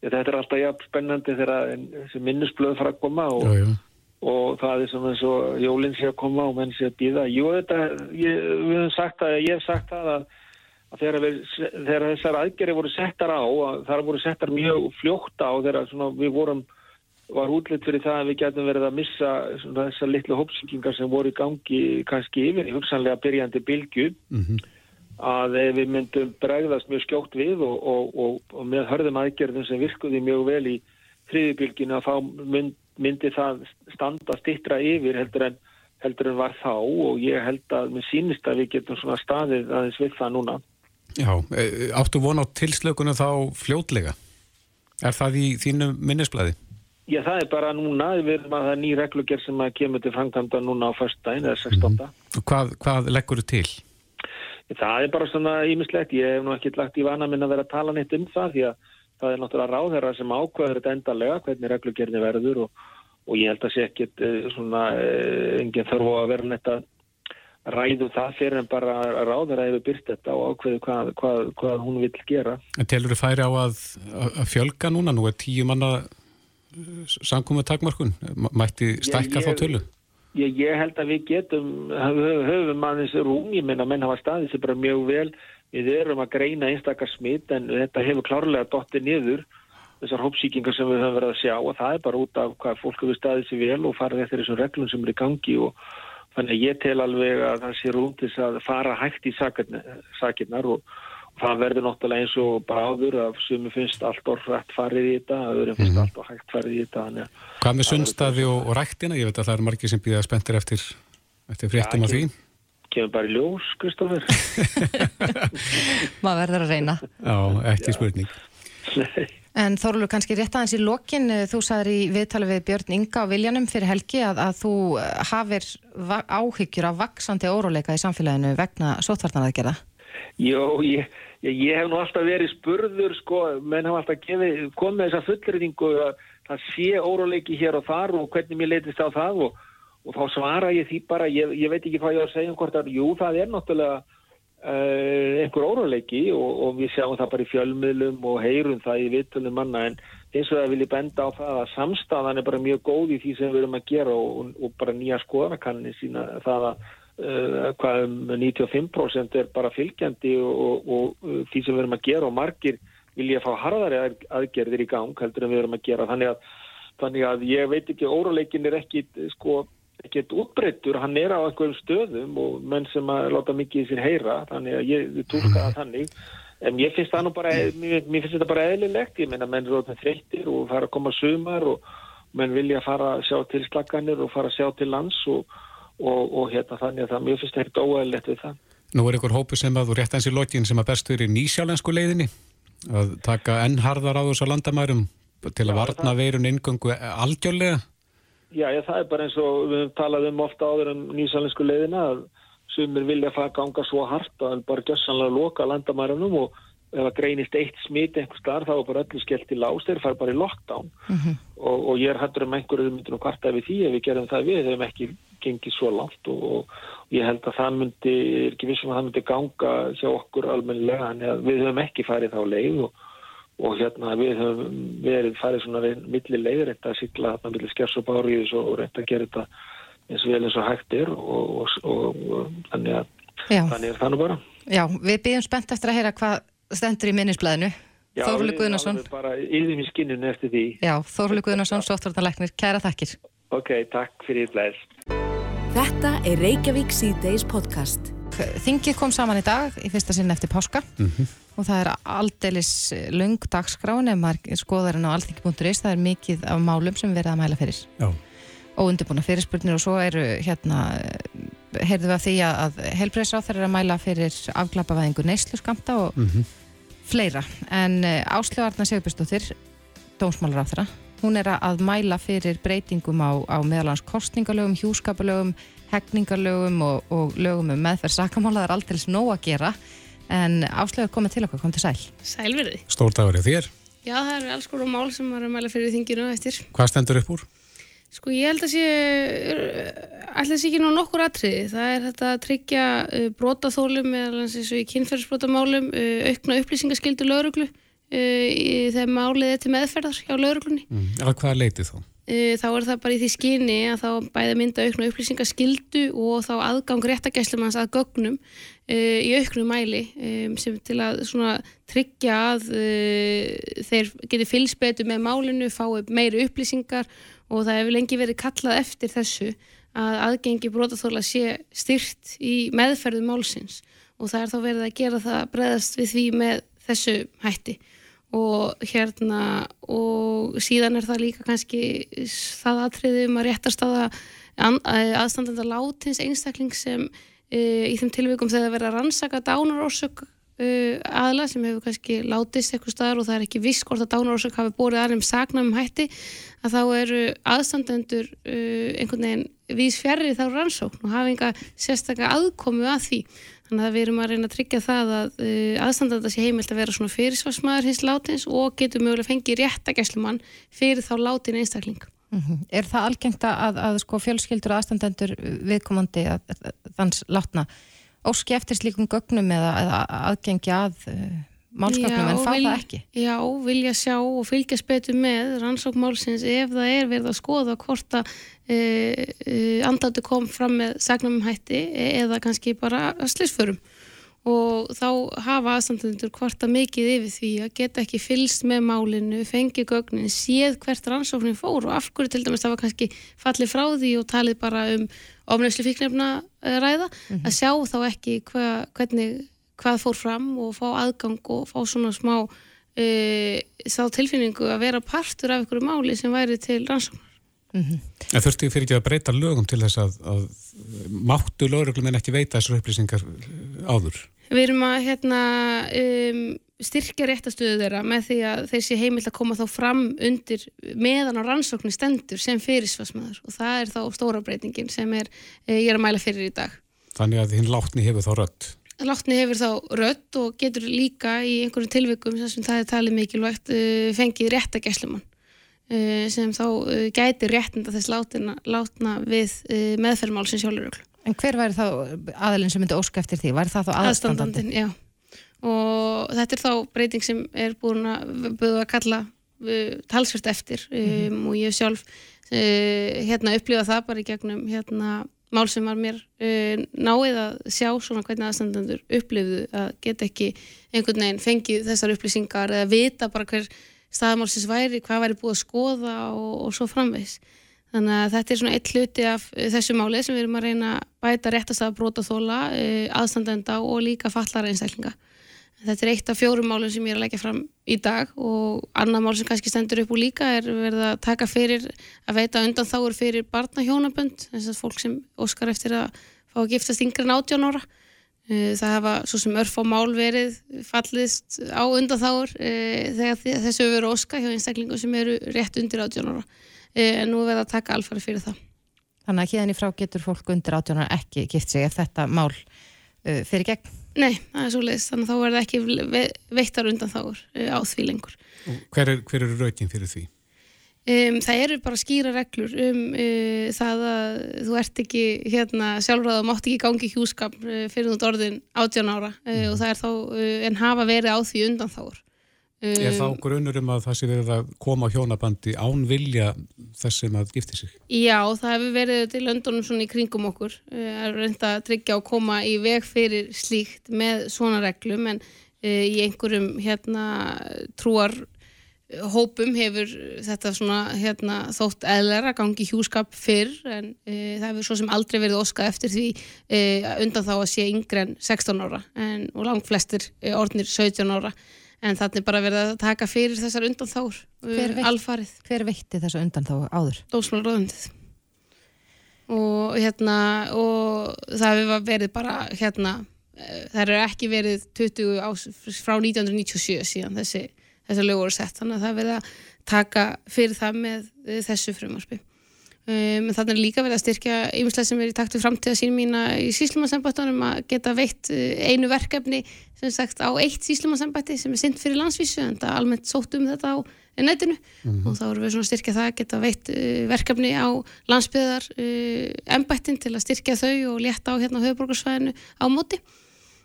Ja, þetta er alltaf jafn spennandi þegar minnisblöð fara að koma og já, já og það er sem eins og jólinn sé að koma og menn sé að býða. Jú, þetta, ég, við hefum sagt að, ég hef sagt að, að þegar, við, þegar þessar aðgerri voru settar á, þar voru settar mjög fljótt á þegar svona, við vorum, var útlitt fyrir það að við getum verið að missa svona, þessar litlu hópsíkingar sem voru í gangi kannski yfir í hugsanlega byrjandi bylgu mm -hmm. að við myndum bregðast mjög skjótt við og, og, og, og með hörðum aðgerðum sem virkuði mjög vel í þriðibylginu að fá mynd myndi það standa stittra yfir heldur en, heldur en var þá og ég held að mér sínist að við getum svona staðið aðeins við það núna. Já, e, áttu von á tilslökunum þá fljótlega? Er það í þínu minnisblæði? Já, það er bara núna, við erum að það er ný reglugjör sem að kemur til framkvæmda núna á förstæðin eða 16. Mm. Hvað, hvað leggur þú til? Það er bara svona ímislegt, ég hef nú ekki lagt í vana minn að vera að tala neitt um það því að það er náttúrulega ráðherra sem ákvæður þetta endalega hvernig reglugjörni verður og, og ég held að sé ekkit eh, svona eh, enginn þarf að vera netta ræðu það fyrir en bara ráðherra hefur byrst þetta og ákveðu hvað, hvað, hvað hún vil gera. En telur þið færi á að, að fjölga núna? Nú er tíu manna eh, samkomið takmarkun. Mætti stækka þá tölu? Ég, ég held að við getum, höfum aðeins rúm, ég menna menn hafa staðið sér bara mjög vel Við erum að greina einstakar smitt en þetta hefur klárlega dottið niður þessar hópsíkingar sem við höfum verið að sjá og það er bara út af hvað fólk hefur staðið sér vel og farið eftir þessum reglum sem er í gangi og þannig að ég tel alveg að það sé rúndis að fara hægt í sakirnar og, og það verður náttúrulega eins og bara áður að sumi finnst allt orðrætt farið í þetta, öðrum finnst mm -hmm. allt hægt farið í þetta. Hvað með sunnstaði og, og ræktina? Ég veit að það er margir sem býða spenntir eftir, eftir fréttum af því kemur bara í ljós, Kristófur. Maður verður að reyna. Já, ekki spurning. Nei. En Þorlu, kannski rétt aðeins í lokin, eh, þú sagður í viðtali við Björn Inga á Viljanum fyrir helgi að, að þú eh, hafir áhyggjur af vaksandi óróleika í samfélaginu vegna sótvartanaðgerða. Jó, ég, ég, ég hef nú alltaf verið spurður, sko, menn hafa alltaf gefið, komið þess að fullriðingu að það sé óróleiki hér og þar og hvernig mér leytist á það og og þá svara ég því bara, ég, ég veit ekki hvað ég var að segja um hvort að, jú, það er náttúrulega uh, einhver óróleiki og, og við sjáum það bara í fjölmiðlum og heyrum það í vittunum manna. En eins og það vil ég benda á það að samstafan er bara mjög góð í því sem við erum að gera og, og bara nýja skoðanakanni sína það að uh, hvað um 95% er bara fylgjandi og, og því sem við erum að gera og margir vil ég fá harðari aðgerðir í gang heldur en við erum að gera. Þannig að, þannig að ég veit ekki, óróleikin er ekki sko ekkert útbreyttur, hann er á einhverjum stöðum og menn sem að láta mikið í sér heyra, þannig að ég tólka það þannig, en mér finnst það nú bara mér, mér finnst þetta bara eðlilegt, ég meina menn eru ótaf þreyttir og fara að koma sumar og menn vilja fara að sjá til slagganir og fara að sjá til lands og, og, og hérna þannig að það mér finnst þetta óæðilegt við það. Nú er einhver hópu sem að þú rétt eins í lokin sem að bestur í nýsjálensku leiðinni að taka ennharðar á þessu landamærum til að varna veirun ingöngu algjörlega? Já, ég, það er bara eins og við talaðum ofta áður um nýsjálensku leiðina að sumir vilja fara að ganga svo hart að bara gjössanlega loka landamærunum og ef það greinist eitt smit einhver starf þá er bara öllu skellt í lás þeir fara bara í lockdown mm -hmm. og, og ég er hættur um einhverju myndir og kvarta við því ef við gerum það við, þeir hefum ekki gengið svo langt og, og ég held að það myndi, er ekki vissum að það myndi ganga hjá okkur almennilega en við höfum ekki farið þá leið og, og hérna við höfum verið farið svona milli leið reynda að sykla þarna milli skers og báriðis og reynda að gera þetta eins og vel eins og hægt er og þannig að Já. þannig er það nú bara. Já, við byggjum spennt eftir að heyra hvað stendur í minnisblæðinu Þórli Guðnarsson Já, bara yfir í skinninu eftir því. Já, Þórli Guðnarsson, sóttvartanleiknir, kæra þakkir. Ok, takk fyrir blæð Þetta er Reykjavík C-Days podcast Þingið kom saman í dag í fyrsta sinn eftir páska. Mm -hmm. og það er aldeilis lung dagskrán ef maður skoðar henn á alþingi.is það er mikið af málum sem verða að mæla fyrir. Já. og undirbúna fyrirspurnir og svo eru hérna heyrðu við að því að heilbreyðsráþar er að mæla fyrir afklapavæðingu neyslu skamta og mm -hmm fleira. En eh, Áslöfarnar Sigurbjörnsdóttir dómsmálar á þeirra hún er að mæla fyrir breytingum á, á meðalans kostningalögum, hjúskapalögum hegningalögum og, og lögum um meðferð sakamála, það er alltaf nóg að gera en Áslöfur komið til okkur, kom til sæl Sælverði Stór dagur er þér Já, það eru alls konar mál sem er að mæla fyrir þinginu eftir Hvað stendur upp úr? Sko ég held að sé alltaf sé ekki nú nokkur atriði það er þetta að tryggja uh, brotaþólum eða eins og í kynferðsbrotamálum uh, aukna upplýsingaskildu lauruglu uh, þegar málið er til meðferðar hjá lauruglunni mm. Að hvað leiti þá? Uh, þá er það bara í því skyni að þá bæða mynda aukna upplýsingaskildu og þá aðgang réttagæslumanns að gögnum uh, í auknum mæli um, sem til að tryggja að uh, þeir geti fylgspetu með málinu, fái meiri upplýsingar og það hefur lengi verið kallað eftir þessu að aðgengi brotaþóla sé styrt í meðferðu málsins. Og það er þá verið að gera það breðast við því með þessu hætti og hérna og síðan er það líka kannski það aðtriðum að réttast aða aðstandanda látins einstakling sem e, í þeim tilvíkum þegar verið að rannsaka dánarósök Uh, aðla sem hefur kannski látist eitthvað staðar og það er ekki viss hvort að dánarósak hafi bórið aðeins sagnum hætti að þá eru aðstandendur uh, einhvern veginn vís fjarrir þá rannsókn og hafa enga sérstaklega aðkomu að því þannig að við erum að reyna að tryggja það að uh, aðstandenda sé heimilt að vera svona fyrirsvarsmaður hins látins og getur mögulega fengið réttagæslumann fyrir þá látin einstakling mm -hmm. Er það algengt að, að sko, fjölskyldur og aðstandendur viðkomandi að, að, þanns látna óski eftir slíkum gögnum eða, eða aðgengi að uh, málsköpnum en fá vil, það ekki? Já, vilja sjá og fylgja spetu með rannsókmálsins ef það er verið að skoða hvort að uh, uh, andatu kom fram með sagnum hætti eða kannski bara slisförum og þá hafa aðstandendur hvarta mikið yfir því að geta ekki fylst með málinu, fengi gögnin, séð hvert rannsóknin fór og af hverju til dæmis það var kannski fallið frá því og talið bara um ofnæslu fíknefna ræða, mm -hmm. að sjá þá ekki hva, hvernig, hvað fór fram og fá aðgang og fá svona smá e, þá tilfinningu að vera partur af einhverju máli sem væri til rannsóknar. Mm -hmm. En þurftu fyrir ekki að breyta lögum til þess að, að máttu lögreglum en ekki veita þessar upplýsingar áður? Við erum að hérna, um, styrkja réttastöðu þeirra með því að þeir sé heimilt að koma þá fram undir meðan á rannsóknir stendur sem fyrirsvarsmaður og það er þá stóra breytingin sem er, eh, ég er að mæla fyrir í dag. Þannig að hinn látni hefur þá rött? Látni hefur þá rött og getur líka í einhverju tilvikum sem það er talið mikilvægt uh, fengið réttagæslumann sem þá uh, gæti réttinda þess látna, látna við meðferðmál sem sjálfuröglu. En hver væri þá aðalinn sem myndi óska eftir því? Væri það þá aðstandandin? Já, og þetta er þá breyting sem er búin að, búin að kalla talsvert eftir um, mm -hmm. og ég sjálf uh, hérna upplifa það bara í gegnum hérna mál sem var mér uh, náið að sjá svona hvernig aðstandandur upplifðu að geta ekki einhvern veginn fengið þessar upplýsingar eða vita bara hver staðmálsins væri, hvað væri búið að skoða og, og svo framvegs Þannig að þetta er svona eitt hluti af þessu máli sem við erum að reyna að bæta réttast að brota þóla, aðstandenda og líka fallara einstaklinga. Þetta er eitt af fjórum málum sem ég er að leggja fram í dag og annar mál sem kannski stendur upp úr líka er verið að taka fyrir að veita undan þáur fyrir barnahjónabönd, þess að fólk sem óskar eftir að fá að giftast yngre en 18 ára. Eh, það hafa svo sem örf á mál verið fallist á undan þáur eh, þegar þessu veru óska hjá einstaklingu sem eru rétt undir 18 ára eh, en nú verða að taka alfari fyrir það. Þannig að hérna í frá getur fólk undir 18 ára ekki gift sig ef þetta mál fyrir gegn? Nei, það er svo leiðist, þannig að þá verða ekki veittar undan þáur á því lengur. Hver, er, hver eru raugin fyrir því? Um, það eru bara skýra reglur um uh, það að þú ert ekki hérna sjálfráð og mátt ekki gangi hjúskap uh, fyrir þú orðin 18 ára uh, mm. og það er þá en hafa verið á því undan þáur. Um, er þá grunur um að það sé verið að koma á hjónabandi án vilja þess sem að gifti sig? Já, það hefur verið til löndunum svona í kringum okkur að reynda að tryggja og koma í veg fyrir slíkt með svona reglum en í einhverjum hérna trúar hópum hefur þetta svona hérna, þótt eðlera gangi hjúskap fyrr en e, það hefur svo sem aldrei verið óskað eftir því e, undan þá að sé yngre en 16 ára en, og langt flestir e, orðnir 17 ára en þannig bara verið að taka fyrir þessar undan þár alfarið. Hver veitti þessu undan þá áður? Dósmálaröðundið og hérna og það hefur verið bara hérna það eru ekki verið 20 ás frá 1997 síðan þessi þessar lög voru sett. Þannig að það verða að taka fyrir það með eh, þessu frumarfi um, þannig er líka verið að styrkja yfirslega sem er í takt við framtíða sín mína í síslumarsambættunum að geta veitt eh, einu verkefni sem sagt á eitt síslumarsambætti sem er synd fyrir landsvísu en það almennt sótt um þetta á netinu. Mm -hmm. og þá erum við svona að styrkja það að geta veitt verkefni á landsbyðar uh, embættin til að styrkja þau og létta á hérna höfuborgarsvæðinu á móti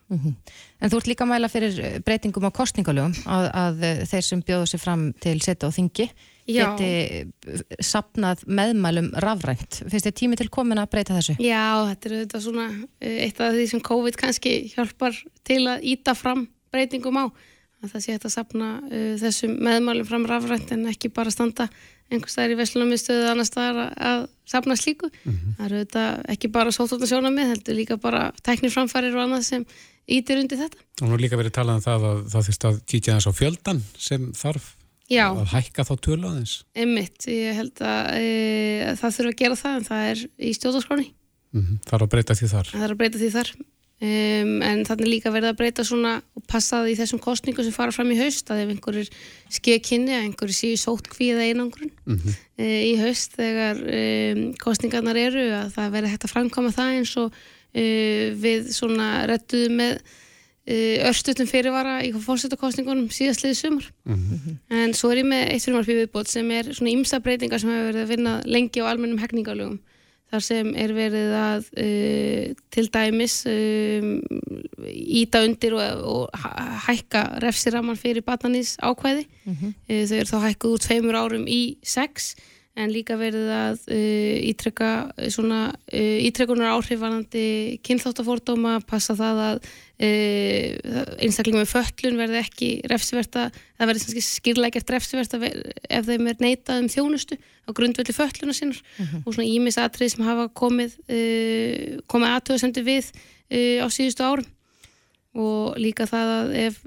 Mm -hmm. En þú ert líka að mæla fyrir eh, breytingum á kostningalögum að, að eh, þeir sem bjóðu sér fram til setja og þingi Já. geti eh, sapnað meðmælum rafrænt. Finnst þið tími til komin að breyta þessu? Já, þetta er þetta svona eitt af því sem COVID kannski hjálpar til að íta fram breytingum á. Að það sé þetta að sapna uh, þessum meðmælum fram rafrænt en ekki bara standa einhvers staðar í Veslunumistöðu annar staðar að sapna slíku. Mm -hmm. Það eru þetta ekki bara sóttóta sjónamið, heldur líka bara tekniframfærir og annað sem ítir undir þetta. Og nú líka verið talað um það að það þurft að kýtja þess á fjöldan sem þarf Já. að hækka þá tölu aðeins. Emmitt, ég held að e, það þurfa að gera það en það er í stjórnarskráni. Mm -hmm. Það er að breyta því þar. Það er að breyta því þar. Um, en þannig líka verið að breyta svona og passaði í þessum kostningu sem fara fram í haust að ef einhverjir skeið kynni að einhverjir séu sótt kvíða einangrun mm -hmm. e, í haust þegar um, kostningarnar eru að það verið hægt að framkama það eins og uh, við svona rettuðu með uh, örstutum fyrirvara í fórsetakostningunum síðastliðið sumar mm -hmm. en svo er ég með eitt fyrirvarfi viðbót sem er svona ymsa breytingar sem hefur verið að vinna lengi á almennum hegningalögum þar sem er verið að uh, til dæmis um, íta undir og, og hækka refsiraman fyrir batnanís ákvæði mm -hmm. þau eru þá hækkuð úr tveimur árum í sex en líka verið að uh, ítrekka uh, svona uh, ítrekkunar áhrifvarandi kynþáttafórdóma, passa það að uh, einstaklega með föllun verði ekki refsiverta, það verði skýrleikert refsiverta ef þeim er neitað um þjónustu á grundvelli fölluna sinur mhm. -huh. og svona ímisatrið sem hafa komið, uh, komið aðtöðsendu við á síðustu árum og líka það að ef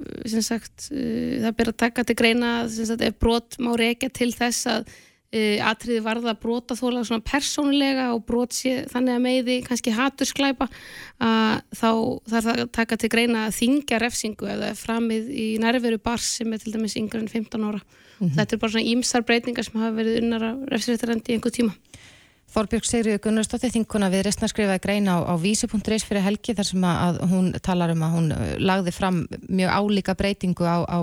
sagt, það ber að taka til greina sagt, ef brot má reykja til þess að Uh, atriði varða að brota þóla svona persónulega og brot sé þannig að meiði kannski hatursklæpa að þá þarf það að taka til greina að þingja refsingu eða framið í nærveru bars sem er til dæmis yngre en 15 ára. Mm -hmm. Þetta er bara svona ímsar breytingar sem hafa verið unnar að refsréttarandi í einhver tíma. Þorbjörg Sigriður Gunnarsdóttir þinguna við restna skrifaði greina á, á vísi.is fyrir helgi þar sem að hún talar um að hún uh, lagði fram mjög álíka breytingu á, á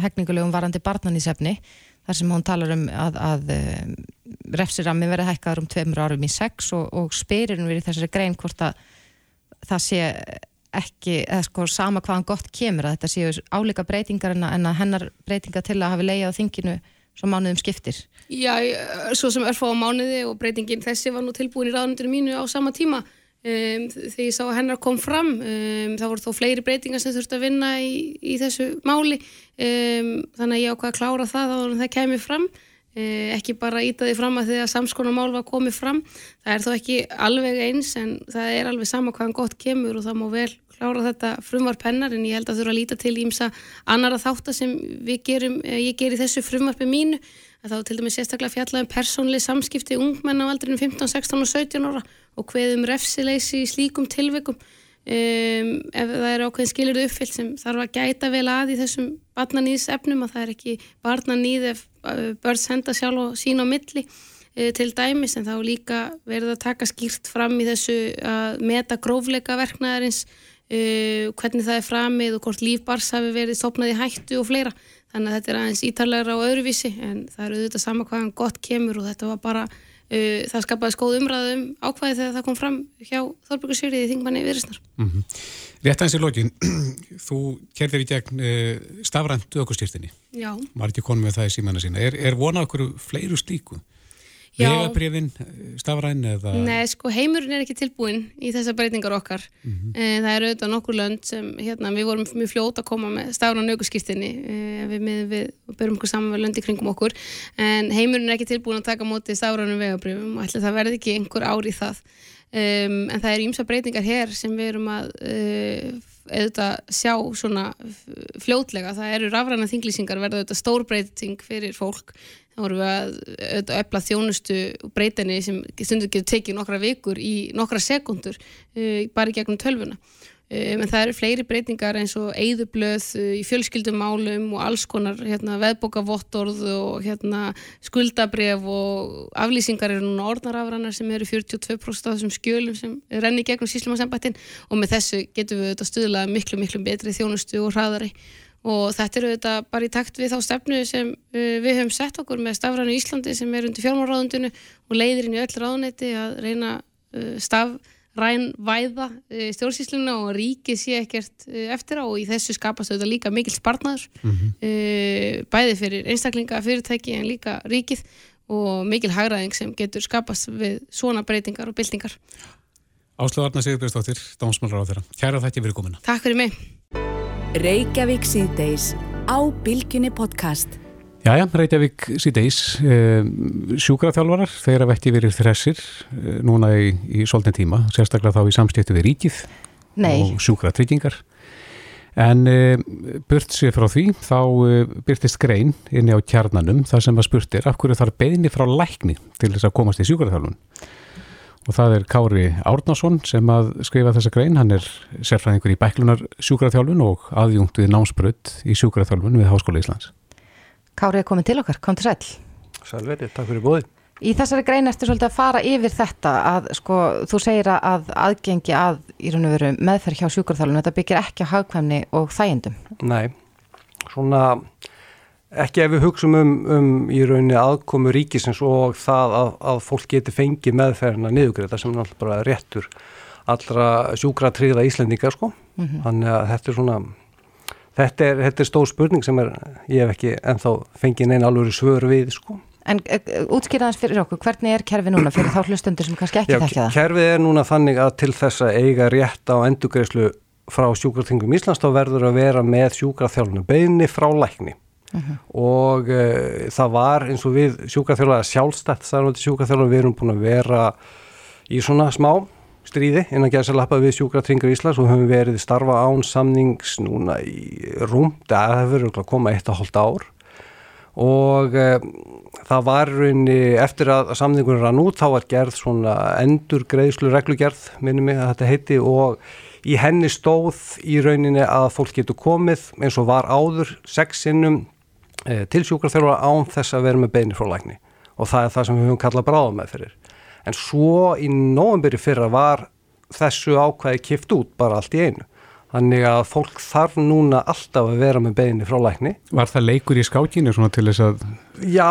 hegningulegum varandi barnanísefni þar sem hún talar um að, að eh, refsirami verið hækkaður um tveimur árum í sex og, og spyririnn verið þessari grein hvort að það sé ekki, eða sko sama hvaðan gott kemur að þetta séu álíka breytingar en að, en að hennar breytinga til að hafi leið á þinginu svo mánuðum skiptir. Já, svo sem örfá á mánuði og breytingin þessi var nú tilbúin í ráðnundinu mínu á sama tíma Um, þegar ég sá að hennar kom fram um, þá voru þó fleiri breytingar sem þurfti að vinna í, í þessu máli. Um, þannig að ég ákvaði að klára það þá það kemur fram. Ekki bara íta því fram að því að samskonamál var komið fram. Það er þó ekki alveg eins en það er alveg sama hvaðan gott kemur og það má vel klára þetta frumvarp hennar en ég held að þurfa að líta til ímsa annara þáttar sem gerum eh, ég ger í þessu frumvarpi mínu. Að þá til dæmis sérstaklega fjalla um persónli samskipti ungmenn á aldrinu 15, 16 og 17 ára og hveðum refsileysi í slíkum tilveikum Um, ef það er ákveðin skilir uppfyllt sem þarf að gæta vel að í þessum barnanýðs efnum að það er ekki barnanýð ef uh, börn senda sjálf og sín á milli uh, til dæmis en þá líka verður að taka skýrt fram í þessu að meta grófleika verknæðarins uh, hvernig það er framið og hvort lífbars hafi verið stopnað í hættu og fleira þannig að þetta er aðeins ítarlegra á öðruvísi en það eru auðvitað sama hvaðan gott kemur og þetta var bara Uh, það skapaði skóð umræðum ákvæði þegar það kom fram hjá Þorbergur Sýriði þingmanni viðrisnar. Mm -hmm. Rétt aðeins í lokin, þú kerðir í gegn uh, stafrænt aukustýrtinni. Já. Var ekki konum með það í símanna sína. Er, er vonað okkur fleiru slíku? Vegabrifin eh, stafræn eða? Nei, sko heimurinn er ekki tilbúin í þessar breytingar okkar. Mm -hmm. það eru auðvitað nokkur lönd sem hérna, við vorum mjög fljóta að koma með stafræn aukurskýrstinni eh, við, við, við byrjum okkur saman með löndi kringum okkur. En heimurinn er ekki tilbúin að taka móti stafrænum vegabrifum og ætla það verði ekki einhver ári í það. Um, en það eru ímsa breytingar hér sem við erum að uh, auðvitað sjá svona fljótlega, það eru rafræna þinglýsingar verða auðvitað stórbreyting fyrir fólk þá vorum við að auðvitað öfla þjónustu breytinni sem stundur getur tekið nokkra vikur í nokkra sekundur uh, bara í gegnum tölvuna. Um, en það eru fleiri breytingar eins og eigðublöð uh, í fjölskyldumálum og alls konar hérna, veðbókavottorð og hérna, skuldabref og aflýsingar eru núna orðnarafrannar sem eru 42% af þessum skjölum sem renni gegnum síslumarsembættin og með þessu getum við auðvitað stuðlað miklu miklu betri þjónustu og hraðari og þetta eru þetta bara í takt við þá stefnu sem uh, við höfum sett okkur með stafrænu Íslandi sem er undir fjármáráðundinu og leiðir inn í öll ráðnetti að reyna uh, stafræn væða uh, stjórnsýsluna og ríkið sé ekkert eftir á. Og í þessu skapast þetta líka mikil spartnaður mm -hmm. bæði fyrir einstaklinga, fyrirtæki en líka ríkið og mikil hagraðing sem getur skapast við svona breytingar og byltingar. Áslöðu Arna Sigurbjörnsdóttir, Dómsmálar á þeirra Kæra þætti fyrir komina Takk fyrir mig Reykjavík síðdeis á Bilginni podcast. Jæja, Reykjavík síðdeis, eh, sjúkraþjálfarar, þeir hafa ekki verið þressir eh, núna í, í svolítinn tíma, sérstaklega þá í samstíftu við ríkið Nei. og sjúkratryggingar. En e, burt sér frá því, þá e, byrtist grein inni á kjarnanum þar sem að spurtir af hverju þarf beðni frá lækni til þess að komast í sjúkraþjálfun og það er Kári Árnason sem að skrifa þessa grein, hann er sérfræðingur í bæklunar sjúkraþjálfun og aðjungt við námsbrödd í sjúkraþjálfun við Háskóla Íslands. Kári er komin til okkar, kom til sæl. Sælveri, takk fyrir bóði. Í þessari grein ertu svolítið að fara yfir þetta að sko, þú segir að aðgengi að í raun og veru meðferð hjá sjúkraþjálfun, þetta byggir ekki á hagkvæmni og þægendum. Nei, svona ekki ef við hugsaum um, um í rauninni aðkomu ríkisins og það að, að fólk geti fengið meðferðina niðugreita sem er alltaf bara réttur allra sjúkratriða íslendingar sko mm -hmm. þannig að þetta er svona þetta er, þetta er stór spurning sem er ég hef ekki ennþá fengið neina alveg svör við sko En e, e, útskýraðans fyrir okkur, hvernig er kerfi núna fyrir þá hlustundur sem kannski ekki þekka það? Kerfið er núna þannig að til þess að eiga rétt á endugreislu frá sjúkraþingum Íslands þá verður að vera með sjúkraþjálfunu beini frá lækni uh -huh. og uh, það var eins og við sjúkarþjóðlega sjálfstætt starfandi sjúkarþjóðlega við erum búin að vera í svona smá stríði innan gæðsalappa við sjúkratringar Íslands og höfum verið starfa án samnings núna í rúm, það hefur koma eitt að holda ár og uh, það var rauninni eftir að samningunum rann út þá var gerð svona endur greiðslu reglugerð minnum mig að þetta heiti og í henni stóð í rauninni að fólk getur komið eins og var áður sexinnum e, til sjúkraþjálfara án þess að vera með beini frá lækni og það er það sem við höfum kallað bráðum með fyrir. En svo í nógumbyrju fyrra var þessu ákvæði kift út bara allt í einu. Þannig að fólk þarf núna alltaf að vera með beini frá lækni. Var það leikur í skákinu svona til þess að Já,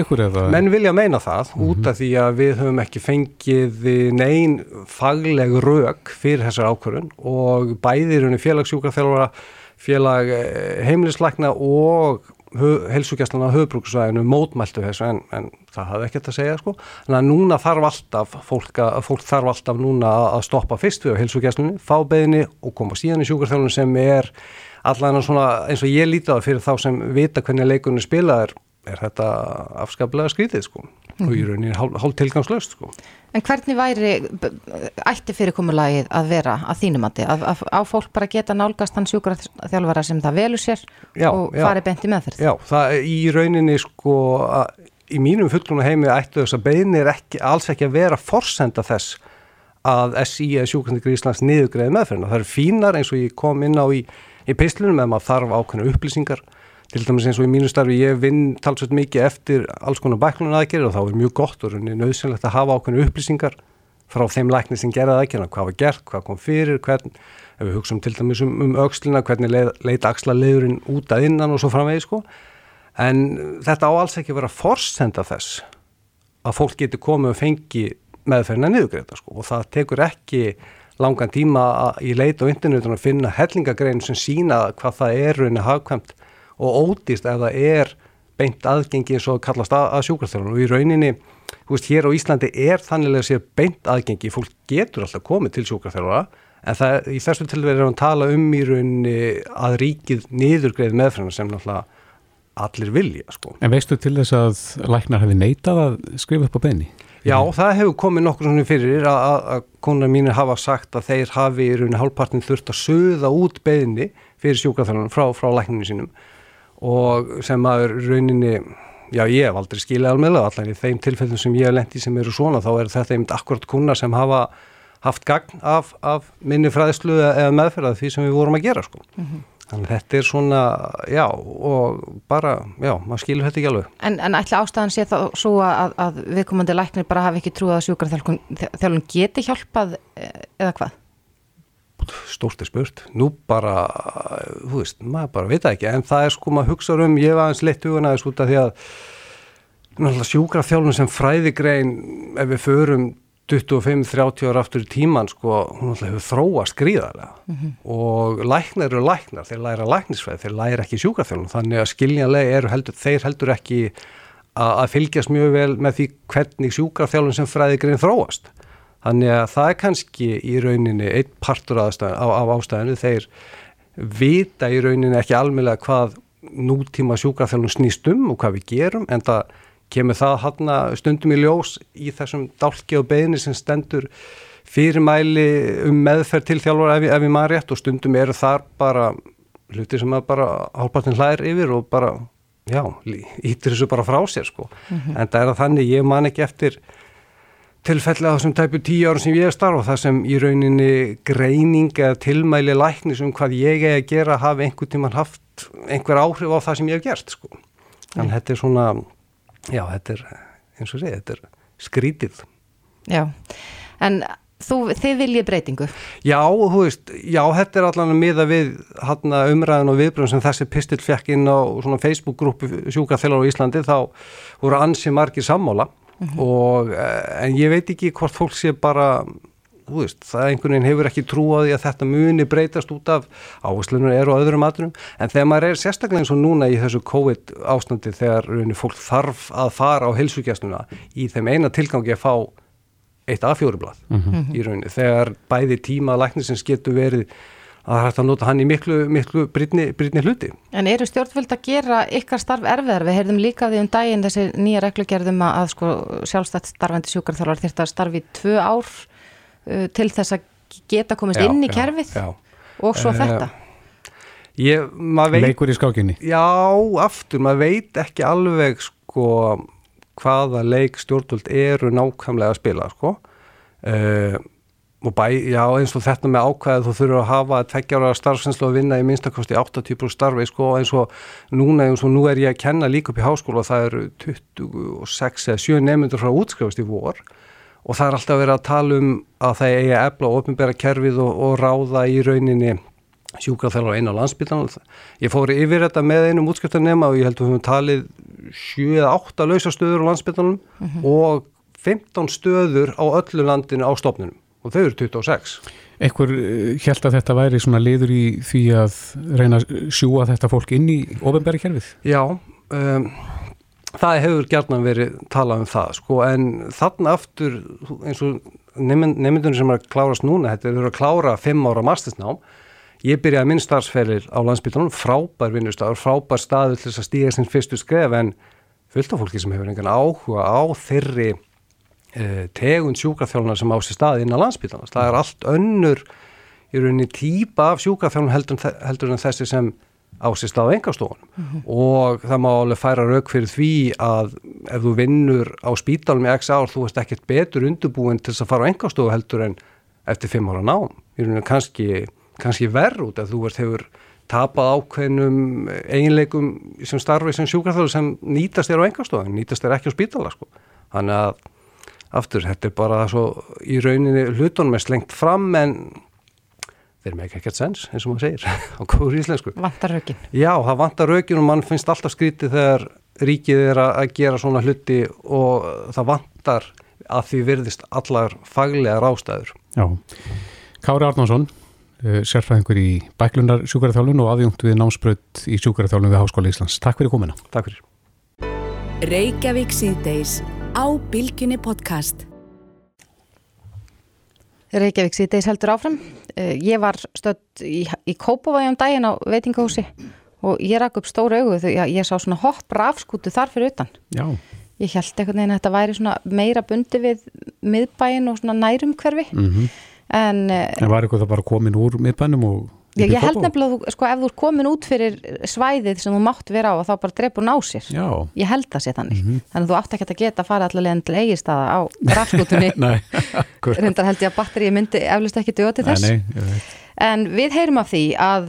ykkur eða? Menn vilja meina það mm -hmm. út af því að við höfum ekki fengið neyn fagleg rauk fyrir þessar ákvörðun og bæðirunni félagssjúkraþjálfara félag eh, heimilisleikna og helsugjastlana höfbruksvæðinu mótmæltu þessu en, en það hafði ekkert að segja sko. Þannig að núna þarf alltaf, fólk, að, fólk þarf alltaf núna að stoppa fyrst við á helsugjastlunni, fá beðinni og koma síðan í sjúkarþjálfun sem er allan eins og ég lítið á það fyrir þá sem vita hvernig leikunni spilaðir er þetta afskaplega skrítið sko. Og í rauninni hálf, hálf tilgangslöst sko. En hvernig væri ætti fyrirkomulagið að vera að þínumandi, að, að á fólk bara geta nálgast hann sjúkaraþjálfara sem það velur sér já, og fari bent í meðferð? Já, það í rauninni sko að, í mínum fullunum heimi ættu þess að beinir ekki, alls ekki að vera forsenda þess að SI eða sjúkvæmstíkur Íslands niðugreiði meðferðina. Það er fínar eins og ég kom inn á í, í pislunum með maður þarf ákveðna upplýsingar til dæmis eins og í mínu starfi ég vinn talsveit mikið eftir alls konar bæklunum aðgerið og þá er mjög gott og nöðsynlegt að hafa ákveðinu upplýsingar frá þeim lækni sem gerði aðgerðina, hvað var gert, hvað kom fyrir, hvern, ef við hugsaum til dæmis um, um aukslina, hvernig leið, leita axla leiðurinn út að innan og svo framvegi sko. En þetta á alls ekki vera forsenda þess að fólk getur komið og fengi meðferðina niðugreita sko og það tekur ekki langan tíma í leit og internetunum að finna hellingagrein sem sína hvað það er rauninni hafkvæmt og ódýst ef það er beint aðgengi eins og kallast að, að sjúkraþjálfun og í rauninni, þú veist, hér á Íslandi er þannig að sé beint aðgengi, fólk getur alltaf komið til sjúkraþjálfura en það, í þessu tilverið er hann tala um í rauninni að ríkið niðurgreið meðfram sem náttúrulega allir vilja, sko. En veistu til þess að læknar hefði neitað að skrifa upp á beini? Já, það hefur komið nokkur svona fyrir að, að konar mínir hafa sagt að þeir hafi í rauninni hálfpartin þurft að söða út beini fyrir sjúkraþjálfunum frá, frá lækninu sínum og sem maður rauninni, já ég hef aldrei skilið alveg allar í þeim tilfellum sem ég hef lendið sem eru svona þá er þetta einmitt akkurat kuna sem hafa haft gagn af, af minni fræðslu eða meðferða því sem við vorum að gera sko. Mm -hmm. Þannig að þetta er svona, já, og bara, já, maður skilur þetta ekki alveg. En, en ætla ástæðan sé þá svo að, að viðkomandi læknir bara hafi ekki trúið að sjúkarþjálfun geti hjálpað eða hvað? Stórt er spurt, nú bara þú veist, maður bara veit ekki en það er sko maður hugsa um, ég var aðeins leitt hugan aðeins út af því að sjúkrafþjálfun sem fræðigrein ef við förum 25-30 ára aftur í tíman sko, hún náttúrulega hefur þróast gríðarlega. Mm -hmm. og læknar eru læknar, þeir læra læknisfræð, þeir læra ekki sjúkrafþjálfun, þannig að skiljanlega eru heldur, þeir heldur ekki að fylgjast mjög vel með því hvernig sjúkrafþjálfun sem fræðigrein þróast Þannig að það er kannski í rauninni einn partur af, af ástæðinu þeir vita í rauninni ekki almeinlega hvað nútíma sjúkrafþjálfum snýst um og hvað við gerum en það kemur það hann stundum í ljós í þessum dálki og beðni sem stendur fyrirmæli um meðferð til þjálfur ef, ef við maður rétt og stundum eru þar bara hluti sem að bara hálpartin hlæðir yfir og bara, já, ítir þessu bara frá sér sko. Mm -hmm. En það er að þannig, ég man ekki eftir tilfelli á þessum tæpu tíu árum sem ég er starf og það sem í rauninni greining eða tilmæli læknis um hvað ég er að gera hafi einhver tíman haft einhver áhrif á það sem ég hef gert sko. Þannig að þetta er svona, já þetta er eins og segja, þetta er skrítið. Já, en þú, þið viljið breytingu? Já, þú veist, já þetta er allan að miða við hana, umræðin og viðbröðum sem þessi pistil fekk inn á svona Facebook-grúpu sjúkaþjólar á Íslandi þá voru ansi margir sammála mm -hmm. og eh, en ég veit ekki hvort fólk sé bara veist, það einhvern veginn hefur ekki trú á því að þetta muni breytast út af áherslunum eru á öðrum aðrum en þegar maður er sérstaklega eins og núna í þessu COVID ástandi þegar rauninni, fólk þarf að fara á helsugjastuna í þeim eina tilgangi að fá eitt A4-blad mm -hmm. í rauninni þegar bæði tíma læknisins getur verið að það hægt að nota hann í miklu, miklu brýtni hluti. En eru stjórnvöld að gera ykkar starf erfiðar? Við heyrðum líka því um daginn þessi nýja reglugerðum að, að sko, sjálfstætt starfandi sjúkarþjálfar þurft að starfi tvö ár uh, til þess að geta komist já, inn í kerfið já, já. og svo uh, þetta. Ég, veit, Leikur í skákinni? Já, aftur, maður veit ekki alveg sko hvaða leik stjórnvöld eru nákvæmlega að spila sko. Uh, og bæ, já eins og þetta með ákvæðu þú þurfur að hafa tveggjára starfsenslu að vinna í minnstakosti 80% starfi sko eins og núna eins og nú er ég að kenna líka upp í háskóla og það eru 26 eða 7 nefnundur frá útskrifast í vor. Og það er alltaf verið að tala um að það eigi að ebla og ofinbæra kerfið og, og ráða í rauninni sjúkraþjálfur einu á landsbytlan ég fóri yfir þetta með einum útskriftarnema og ég held að við höfum talið 7-8 lausastöður á landsbytlanum mm -hmm. og 15 stöður á öllu landinu á stofnunum og þau eru 26. Ekkur held að þetta væri svona liður í því að reyna að sjúa þetta fólk inn í ofinbæri kerfið? Já, um, það hefur gerðan verið talað um það sko en þarna aftur eins og nefndunum sem er að klárast núna, þetta er að klára 5 ára mastersnám, ég byrjaði minn starfsferðil á landsbytunum, frábær vinnustafur, frábær staður til þess að stíga sem fyrstu skref en fullt af fólki sem hefur engan áhuga á þeirri tegund sjúkraþjálfuna sem á sér staði inn á landsbytarnas. Það er allt önnur í rauninni típa af sjúkraþjálfun heldur, heldur en þessi sem á sér staði á engastofunum mm -hmm. og það má alveg færa rauk fyrir því að ef þú vinnur á spítalum í x ár þú veist ekkert betur undurbúin til þess að fara á engastofu heldur en eftir fimm ára nám. Í rauninni kannski, kannski verð út að þú veist hefur tapað ákveðnum eiginleikum sem starfi sem sjúkraþjálfur sem nýtast þér á engastofun, nýtast þér ekki á spítala sko. Þannig að aftur, þetta er bara svo í rauninni hlutunum er slengt fram en þeir með ekki ekkert sens eins og maður segir á góður íslensku. Vantar rökin. Já, það vantar rökin og mann finnst alltaf skrítið þegar ríkið er að gera svona hluti og það vantar að því virðist allar faglega rástæður. Já, Kári Arnánsson eh, sérfræðingur í bæklunar sjúkaraþjálun og aðjungt við námsbröð í sjúkaraþjálun við Háskóla Íslands. Takk fyrir komina. Takk fyrir. Á Bilginni podcast. Reykjavík síðdeis heldur áfram. Eh, ég var stödd í, í Kópavægjum daginn á veitingahúsi og ég rak upp stóru augu þegar ég sá svona hopp rafskútu þar fyrir utan. Já. Ég held einhvern veginn að þetta væri svona meira bundi við miðbæin og svona nærum hverfi. Mm -hmm. En, en var eitthvað það bara komin úr miðbænum og Já, ég held nefnilega að sko, ef þú er komin út fyrir svæðið sem þú mátt vera á þá bara drefur ná sér. Já. Ég held að sé þannig. Mm -hmm. Þannig að þú átt ekki að geta að fara allavega en til eigistaða á rafskútunni. nei, Rundar held ég að batterið myndi eflust ekki döða til þess. Nei, nei, en við heyrum af því að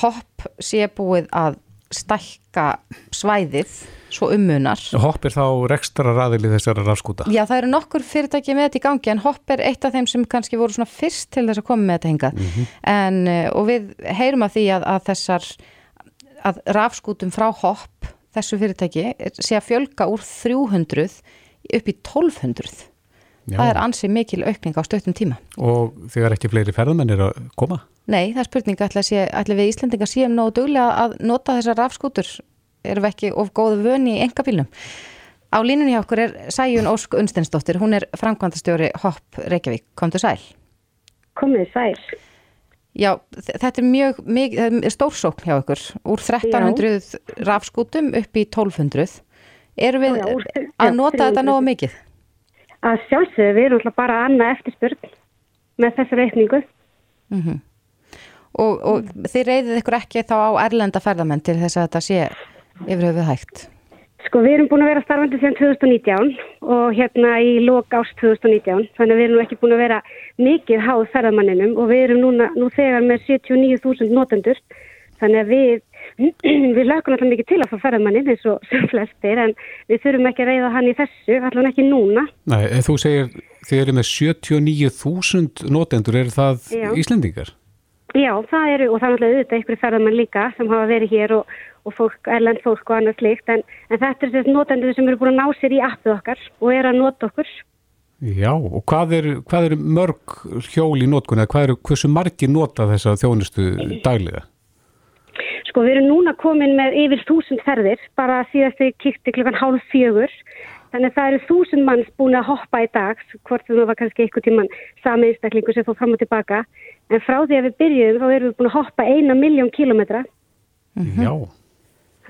hopp sé búið að stækka svæðið svo ummunar. Hopp er þá rekstra raðili þessara rafskúta? Já, það eru nokkur fyrirtæki með þetta í gangi en Hopp er eitt af þeim sem kannski voru svona fyrst til þess að koma með þetta hingað. Mm -hmm. en, og við heyrum af því að, að þessar að rafskútum frá Hopp, þessu fyrirtæki, sé að fjölga úr 300 upp í 1200. Já. Það er ansið mikil aukning á stöttum tíma. Og þegar ekki fleiri ferðamenn er að koma? Nei, það er spurning, ætla við Íslandingar séum nógu duglega að nota þessar rafskútur erum við ekki of góðu vöni í engabílum. Á línunni hjá okkur er Sæjun Ósk Unstensdóttir, hún er framkvæmdastjóri Hopp Reykjavík. Komdu sæl. Komið sæl. Já, þetta er mjög, mjög stórsókn hjá okkur, úr 1300 já. rafskútum upp í 1200. Erum við já, já, úr, að nota þetta nógu mikið? Að sjálfsögðu, við erum alltaf bara annað eftirspurn með þessa reikningu. Mm -hmm. Og, og mm. þið reyðið ykkur ekki þá á erlenda ferðamenn til þess að þetta sé yfir höfuð hægt? Sko við erum búin að vera starfandi sem 2019 og hérna í lók ást 2019 þannig að við erum ekki búin að vera mikið háð ferðamanninum og við erum núna, nú þegar með 79.000 notendur þannig að við, við lögum alltaf mikið til að fá ferðamannin eins og sem flestir en við þurfum ekki að reyða hann í þessu, alltaf ekki núna. Nei, þú segir þið eru með 79.000 notendur, er það Já. Íslendingar? Já, það eru og það er alltaf auðvitað ykkur ferðamann líka sem hafa verið hér og og fólk, erlend fólk og annað slikt en, en þetta er þessi notendur sem eru búin að ná sér í appið okkar og er að nota okkur Já, og hvað er, hvað er mörg hjól í notkun eða hvað eru, hversu margi nota þessa þjónustu daglega? Sko við erum núna komin með yfir þúsund ferðir bara síðast við kikti klukkan hálf fjögur þannig að það eru þúsund manns búin að hoppa í dag hvort það var kannski einhver tíman sami einstaklingu sem fór fram og tilbaka en frá því að við byrjuðum þá erum við búin að hoppa eina miljón kílometra mm -hmm. Já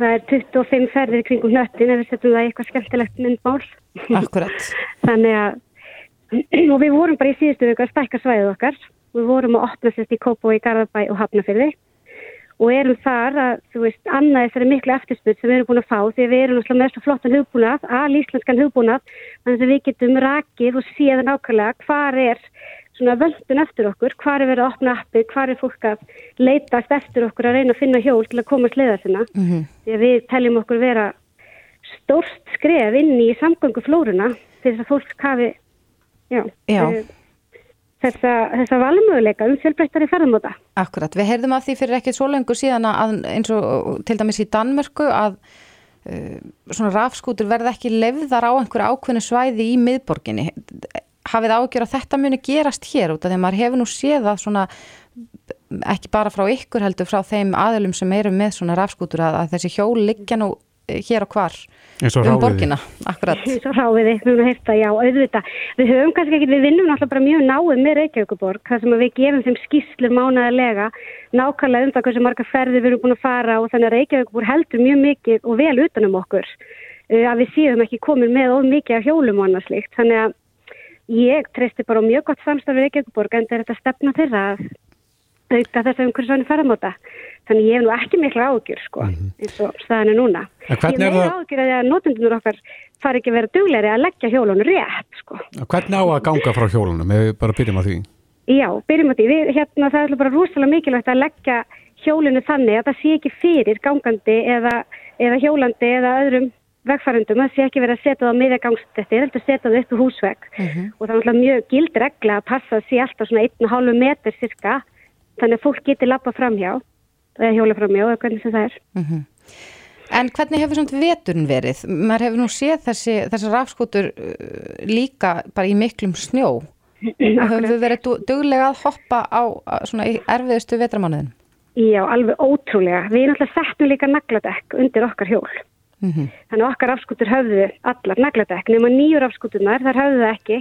Það er 25 ferðir kringum hnöttin ef við setjum það í eitthvað skemmtilegt myndmál. Akkurat. Þannig að, og við vorum bara í síðustu vöku að stækka svæðið okkar. Við vorum að opna sérst í Kópó í Garðabæ og Hafnafyrði og erum þar að, þú veist, annað þessari miklu eftirspurt sem við erum búin að fá því við erum náttúrulega með svo flottan hugbúnað, al íslenskan hugbúnað, þannig að við getum rakið og séð nákvæmlega hvar er svona völdun eftir okkur, hvar er verið að opna appi, hvar er fólk að leitast eftir okkur að reyna að finna hjól til að komast leiða sinna. Mm -hmm. Því að við teljum okkur vera stórst skref inn í samgönguflórunna þess að fólk hafi já, já. Eh, þessa, þessa valmöguleika um fjölbreyttari ferðamóta. Akkurat, við heyrðum að því fyrir ekkert svo lengur síðan að eins og til dæmis í Danmörku að uh, svona rafskútur verði ekki lefðar á einhverju ákveðinu svæði í miðborginni hafið ágjör að þetta muni gerast hér út af því að maður hefur nú séð að svona ekki bara frá ykkur heldur frá þeim aðlum sem eru með svona rafskútur að, að þessi hjól liggja nú eh, hér og hvar um borgina akkurat. Eins og ráfiði, við höfum hérta, já, auðvita. Við höfum kannski ekki, við vinnum náttúrulega bara mjög náið með Reykjavíkuborg, þar sem við gefum þeim skýslur mánaðarlega, nákvæmlega um það hversu marga ferði við erum búin að fara og þannig að Reykjavíkuborg heldur mjög mikið og vel utanum okkur uh, að við séum ekki komin með of mikið af hjólum og annað slikt. Þannig að ég treysti bara mjög gott samstafið Reykjavíkborg en þetta stefna þeirra að auka þess að umhverjusvæni ferðamóta. Þannig ég hef nú ekki mikla ágjur sko, eins og staðinu núna. Ég hef það, ágjur að því að notendunur okkar fari ekki að vera duglegri að leggja hjólunum rétt sko. hvernig á að ganga frá hjólunum, ef við bara byrjum að því? Já, byrjum á því. Við, hérna, það er bara rosalega mikilvægt að leggja hjólinu þannig að það sé ekki fyrir gangandi eða, eða hjólandi eða öðrum vegfærundum. Það sé ekki verið að setja það á miðja gangstætti, það er að setja það upp úr húsvegg. Og það er mjög gild regla að passa að sé alltaf svona 1,5 metr cirka, þannig að fólk geti lappa framhjá, eða hjóla framhjá, eða hvernig sem það er. En hvernig hefur svona veturinn verið? Maður hefur nú séð þessi, þessi rafskútur uh, líka bara í miklum snjó. Og höfum við verið du- duglega að hoppa á svona í erfiðustu vetramánuðin? Já, alveg ótrúlega. Við náttúrulega settum líka nagladekk undir okkar hjól. Mm Þannig að okkar rafskútur höfðu allar nagladekk, nema nýju rafskúturnar, þar höfðu það ekki,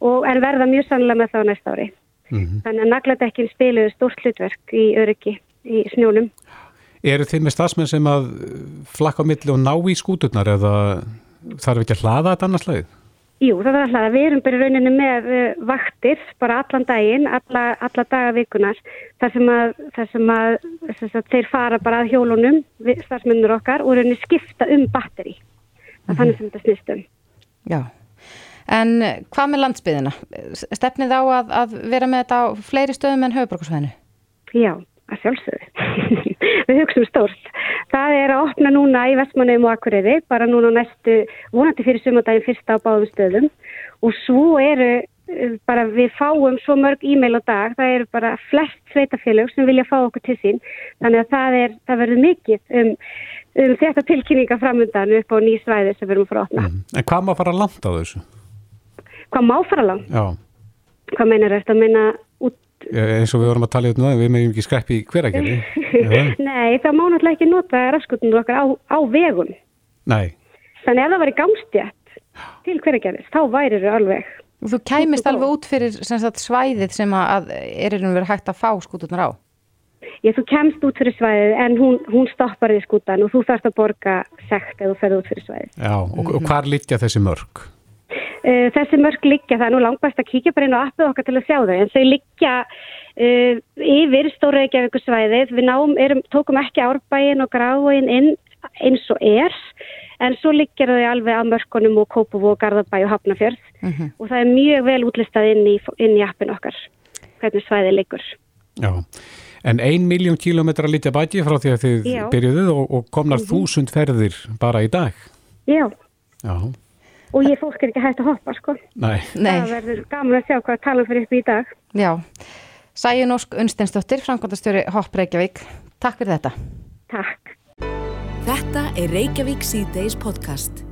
og, en verða mjög sannlega með það á næsta ári. Þannig að nagladekkin spiluðu stórt hlutverk í öryggi í snjónum. Eru þið með stafsmenn sem að flakka á milli og ná í skúturnar eða þarf ekki að hlaða þetta annars lagið? Jú, það er alltaf að við erum bara í rauninni með uh, vaktir, bara allan daginn, alla, alla daga vikunar, þar sem að, þar sem að, þess að þeir fara bara að hjólunum, við- starfsmennur okkar, og í rauninni skipta um batteri. Það er þannig sem þetta snýst um. Já. En uh, hvað með landsbyðina? Stefnið á að, að vera með þetta á fleiri stöðum en höfuborgarsvæðinu? Já, að sjálfsögðu. við hugsaum stórt. Það er að opna núna í Vestmannum og Akureyri, bara núna næstu, vonandi fyrir sumandaginn fyrsta á báðum stöðum og svo eru eh, bara við fáum svo mörg e-mail á dag, það eru bara flest sveitafélög sem vilja fá okkur til sín, þannig að það, er, það verður mikið um, um þetta tilkynninga framundan upp á ný svæði sem við erum að fara að opna. En hvað má fara langt á þessu? Hvað má fara langt? Já, Hvað meinar þetta að meina út eh, eins og við vorum að tala í þetta, við meðum ekki skreppi í hveragerði. Já. Nei, það má náttúrulega ekki nota rafskutunum okkar á, á vegum. Nei, Þannig að það væri gangstjætt til hverjargerðis, þá væri þau alveg. Og þú kæmist alveg út fyrir sem sagt, svæðið sem að er einhvern verið hægt að fá skúturnar á? Ég, þú kemst út fyrir svæðið en hún, hún stoppar því skútan og þú þarfst að borga sekt eða þú ferði út fyrir svæðið. já, og, og hvar liggja þessi mörg? Uh, þessi mörg liggja, það er nú langbæst að kíkja bara inn á appið okkar til að sjá þau, en þau liggja uh, yfir stóra Reykjavíkusvæðið. Við náum, erum, tókum ekki árbæin og gráin inn eins og er, en svo liggja þau alveg að mörkunum og Kópavó, Garðabæ og Hafnafjörð og það er mjög vel útlistað inn í, inn í appin okkar, hvernig svæðið liggur. Já, en ein miljón kílómetra litja bæti frá því að þið Já. byrjuðuð og, og komnar þúsund ferðir bara í dag. Já, Já, og ég fólk er ekki hægt að hoppa, sko. nei. Nei. Það verður gaman að sjá hvað talan fyrir upp í dag. Já. Sæjun Ósk Unsteinsdóttir, framkvæmdastjóri Hopp Reykjavík. Takk fyrir þetta. Takk. Þetta er Reykjavík C-Days podcast.